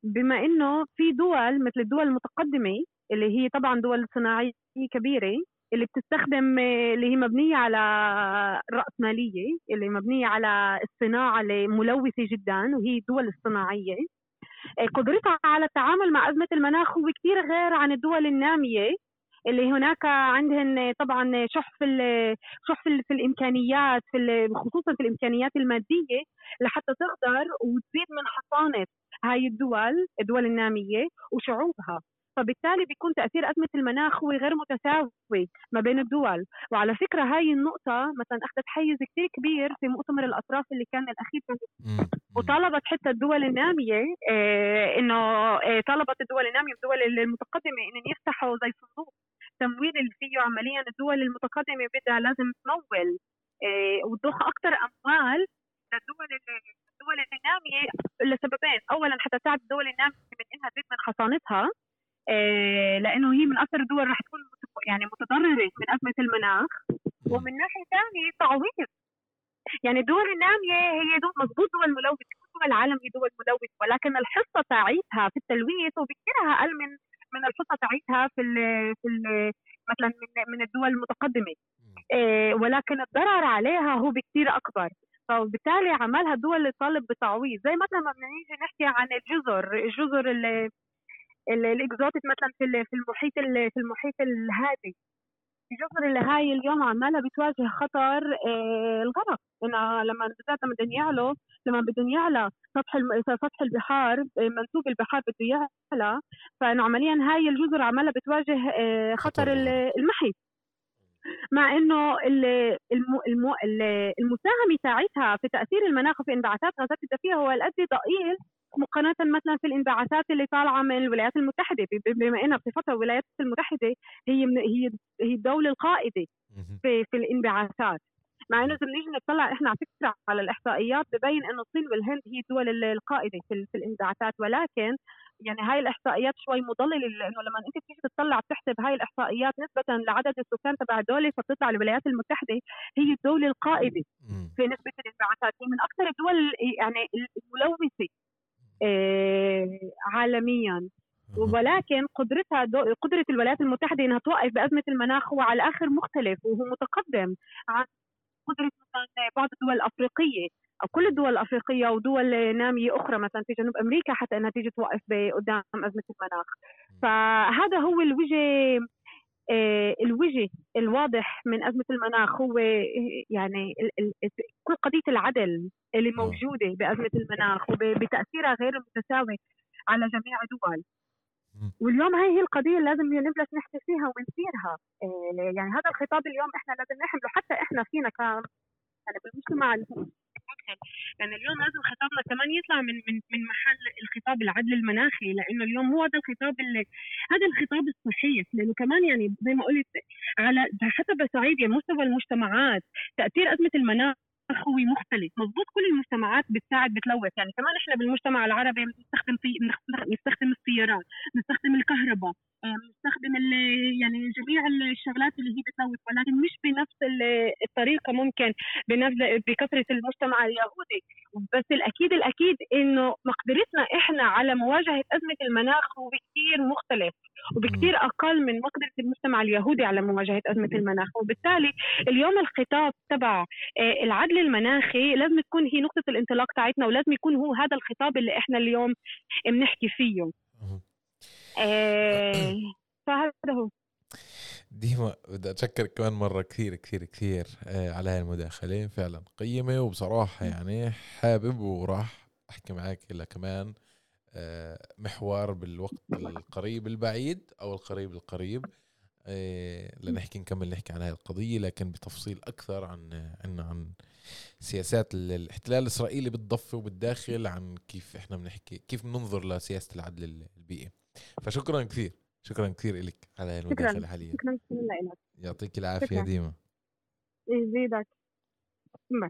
بما إنه في دول مثل الدول المتقدمة اللي هي طبعا دول صناعية كبيرة اللي بتستخدم آه، اللي هي مبنية على الراسماليه اللي مبنية على الصناعة اللي ملوثه جدا وهي الدول الصناعية. آه، قدرتها على التعامل مع أزمة المناخ هو كثير غير عن الدول النامية. اللي هناك عندهن طبعا شح في شح في, في الإمكانيات في خصوصا في الإمكانيات المادية لحتى تقدر وتزيد من حصانة هاي الدول الدول النامية وشعوبها. فبالتالي بيكون تأثير أزمة المناخ هو غير متساوي ما بين الدول. وعلى فكرة هاي النقطة مثلا أخذت حيز كثير كبير في مؤتمر الأطراف اللي كان الأخير. وطالبت حتى الدول النامية آه، إنه آه، طلبت الدول النامية والدول المتقدمة انهم يفتحوا زي صندوق. تمويل اللي فيه عمليا الدول المتقدمة بدها لازم تمول آه، وتضخ أكثر أموال للدول ال- الدول الناميه لسببين، اولا حتى تساعد الدول النامية من إنها تزيد من حصانتها آه، لأنه هي من أكثر الدول رح تكون يعني متضررة من أزمة المناخ. ومن ناحية ثانية تعويض. يعني الدول النامية هي دول مضبوط دول ملوثة كل دول العالم هي دول ملوثة ولكن الحصة تاعيتها في التلويث وبكثير أقل من من الحصه تاعيتها في ال في ال مثلا من من الدول المتقدمة. إيه ولكن الضرر عليها هو بكثير أكبر. فبالتالي عملها الدول طالب بتعويض. زي مثلا ما بنيجي نحكي عن الجزر. الجزر ال- ال- الإكزوتيك مثلا في ال- في المحيط ال- في المحيط الهادي. الجزر اللي هاي اليوم عمالها بتواجه خطر آه، الغرق انها لما بالذات لما بدهم يعلوا لما بدهم يعلى سطح. سطح البحار آه، منسوب البحار بده يعلى فإنه عمليا هاي الجزر عمالها بتواجه آه، خطر الغرق. المحي مع إنه ال- الم... الم... ال- المساهمة تاعتها في تأثير المناخ وفي انبعاثات غازات الدفيئه هو القد ضئيل مقارنة مثلا في الانبعاثات اللي طالعة من الولايات المتحدة ب- بما انها بصفتها الولايات المتحدة هي من هي هي الدولة القائدة مهم. في في الانبعاثات مع إنه اذا بنيجي نطلع إحنا على فكرة على الإحصائيات ببين إنه الصين والهند هي الدول ال- القائدة في, في الانبعاثات ولكن يعني هاي الإحصائيات شوي مضللة لأنه لما أنت بتيجي تطلع بتحسب هاي الإحصائيات نسبة لعدد السكان تبع الدولة فبتطلع الولايات المتحدة هي الدولة القائدة. في نسبة الانبعاثات هي من أكثر الدول يعني الملوثة عالميا. أها. ولكن قدرتها دو قدرة الولايات المتحدة إنها توقف بأزمة المناخ هو على الآخر مختلف وهو متقدم عن قدرة مثلا بعض الدول الأفريقية. أو كل الدول الأفريقية ودول نامية أخرى مثلا في جنوب أمريكا حتى أنها تيجي توقف قدام أزمة المناخ. فهذا هو الوجه آه، الوجه الواضح من أزمة المناخ هو آه، يعني كل قضية العدل اللي آه. موجودة بأزمة المناخ وبتأثيرها غير المتساوي على جميع الدول. واليوم هاي هي القضية اللي لازم نبلش نحكي فيها ونثيرها إيه يعني هذا الخطاب اليوم إحنا لازم نحمله حتى إحنا فينا ك يعني بالمجتمع المدخل يعني اليوم لازم خطابنا كمان يطلع من من من محل الخطاب العدل المناخي لأنه اليوم هو هذا الخطاب اللي هذا الخطاب الصحيح. لأنه كمان يعني زي ما قلت على حسب صعيد يعني مستوى المجتمعات تأثير أزمة المناخ هو مختلف. مضبوط كل المجتمعات بتساعد بتلوث. يعني كمان إحنا بالمجتمع العربي بنستخدم في بنستخدم السيارات بنستخدم الكهرباء آه، بنستخدم يعني جميع الشغلات اللي هي بتلوث ولكن مش بنفس ال- الطريقة ممكن بنفس بكثرة المجتمع اليهودي. بس الاكيد الأكيد إنه مقدرتنا إحنا على مواجهة أزمة المناخ هو كثير مختلف وبكثير أقل من مقدرة المجتمع اليهودي على مواجهة أزمة المناخ. وبالتالي اليوم الخطاب تبع آه، العدل المناخي لازم تكون هي نقطة الانطلاق تاعتنا ولازم يكون هو هذا الخطاب اللي إحنا اليوم بنحكي فيه. آه، فهذا هو. ديما بدي اتشكرك كمان مرة كثير كثير كثير آه، على هاي المداخله فعلا قيمة وبصراحة يعني حابب وراح أحكي معك إلى كمان آه، محور بالوقت القريب البعيد أو القريب القريب. لنحكي نكمل نحكي عن هاي القضية لكن بتفصيل أكثر عن عنا عن سياسات ال- الاحتلال الإسرائيلي بالضفة وبالداخل عن كيف إحنا بنحكي كيف بننظر لسياسة العدل البيئي. فشكرا كثير شكرا كثير لك على هاي المداخلة حاليا شكرا كثير لك يعطيك العافية شكراً. ديما. يزيدك. باي.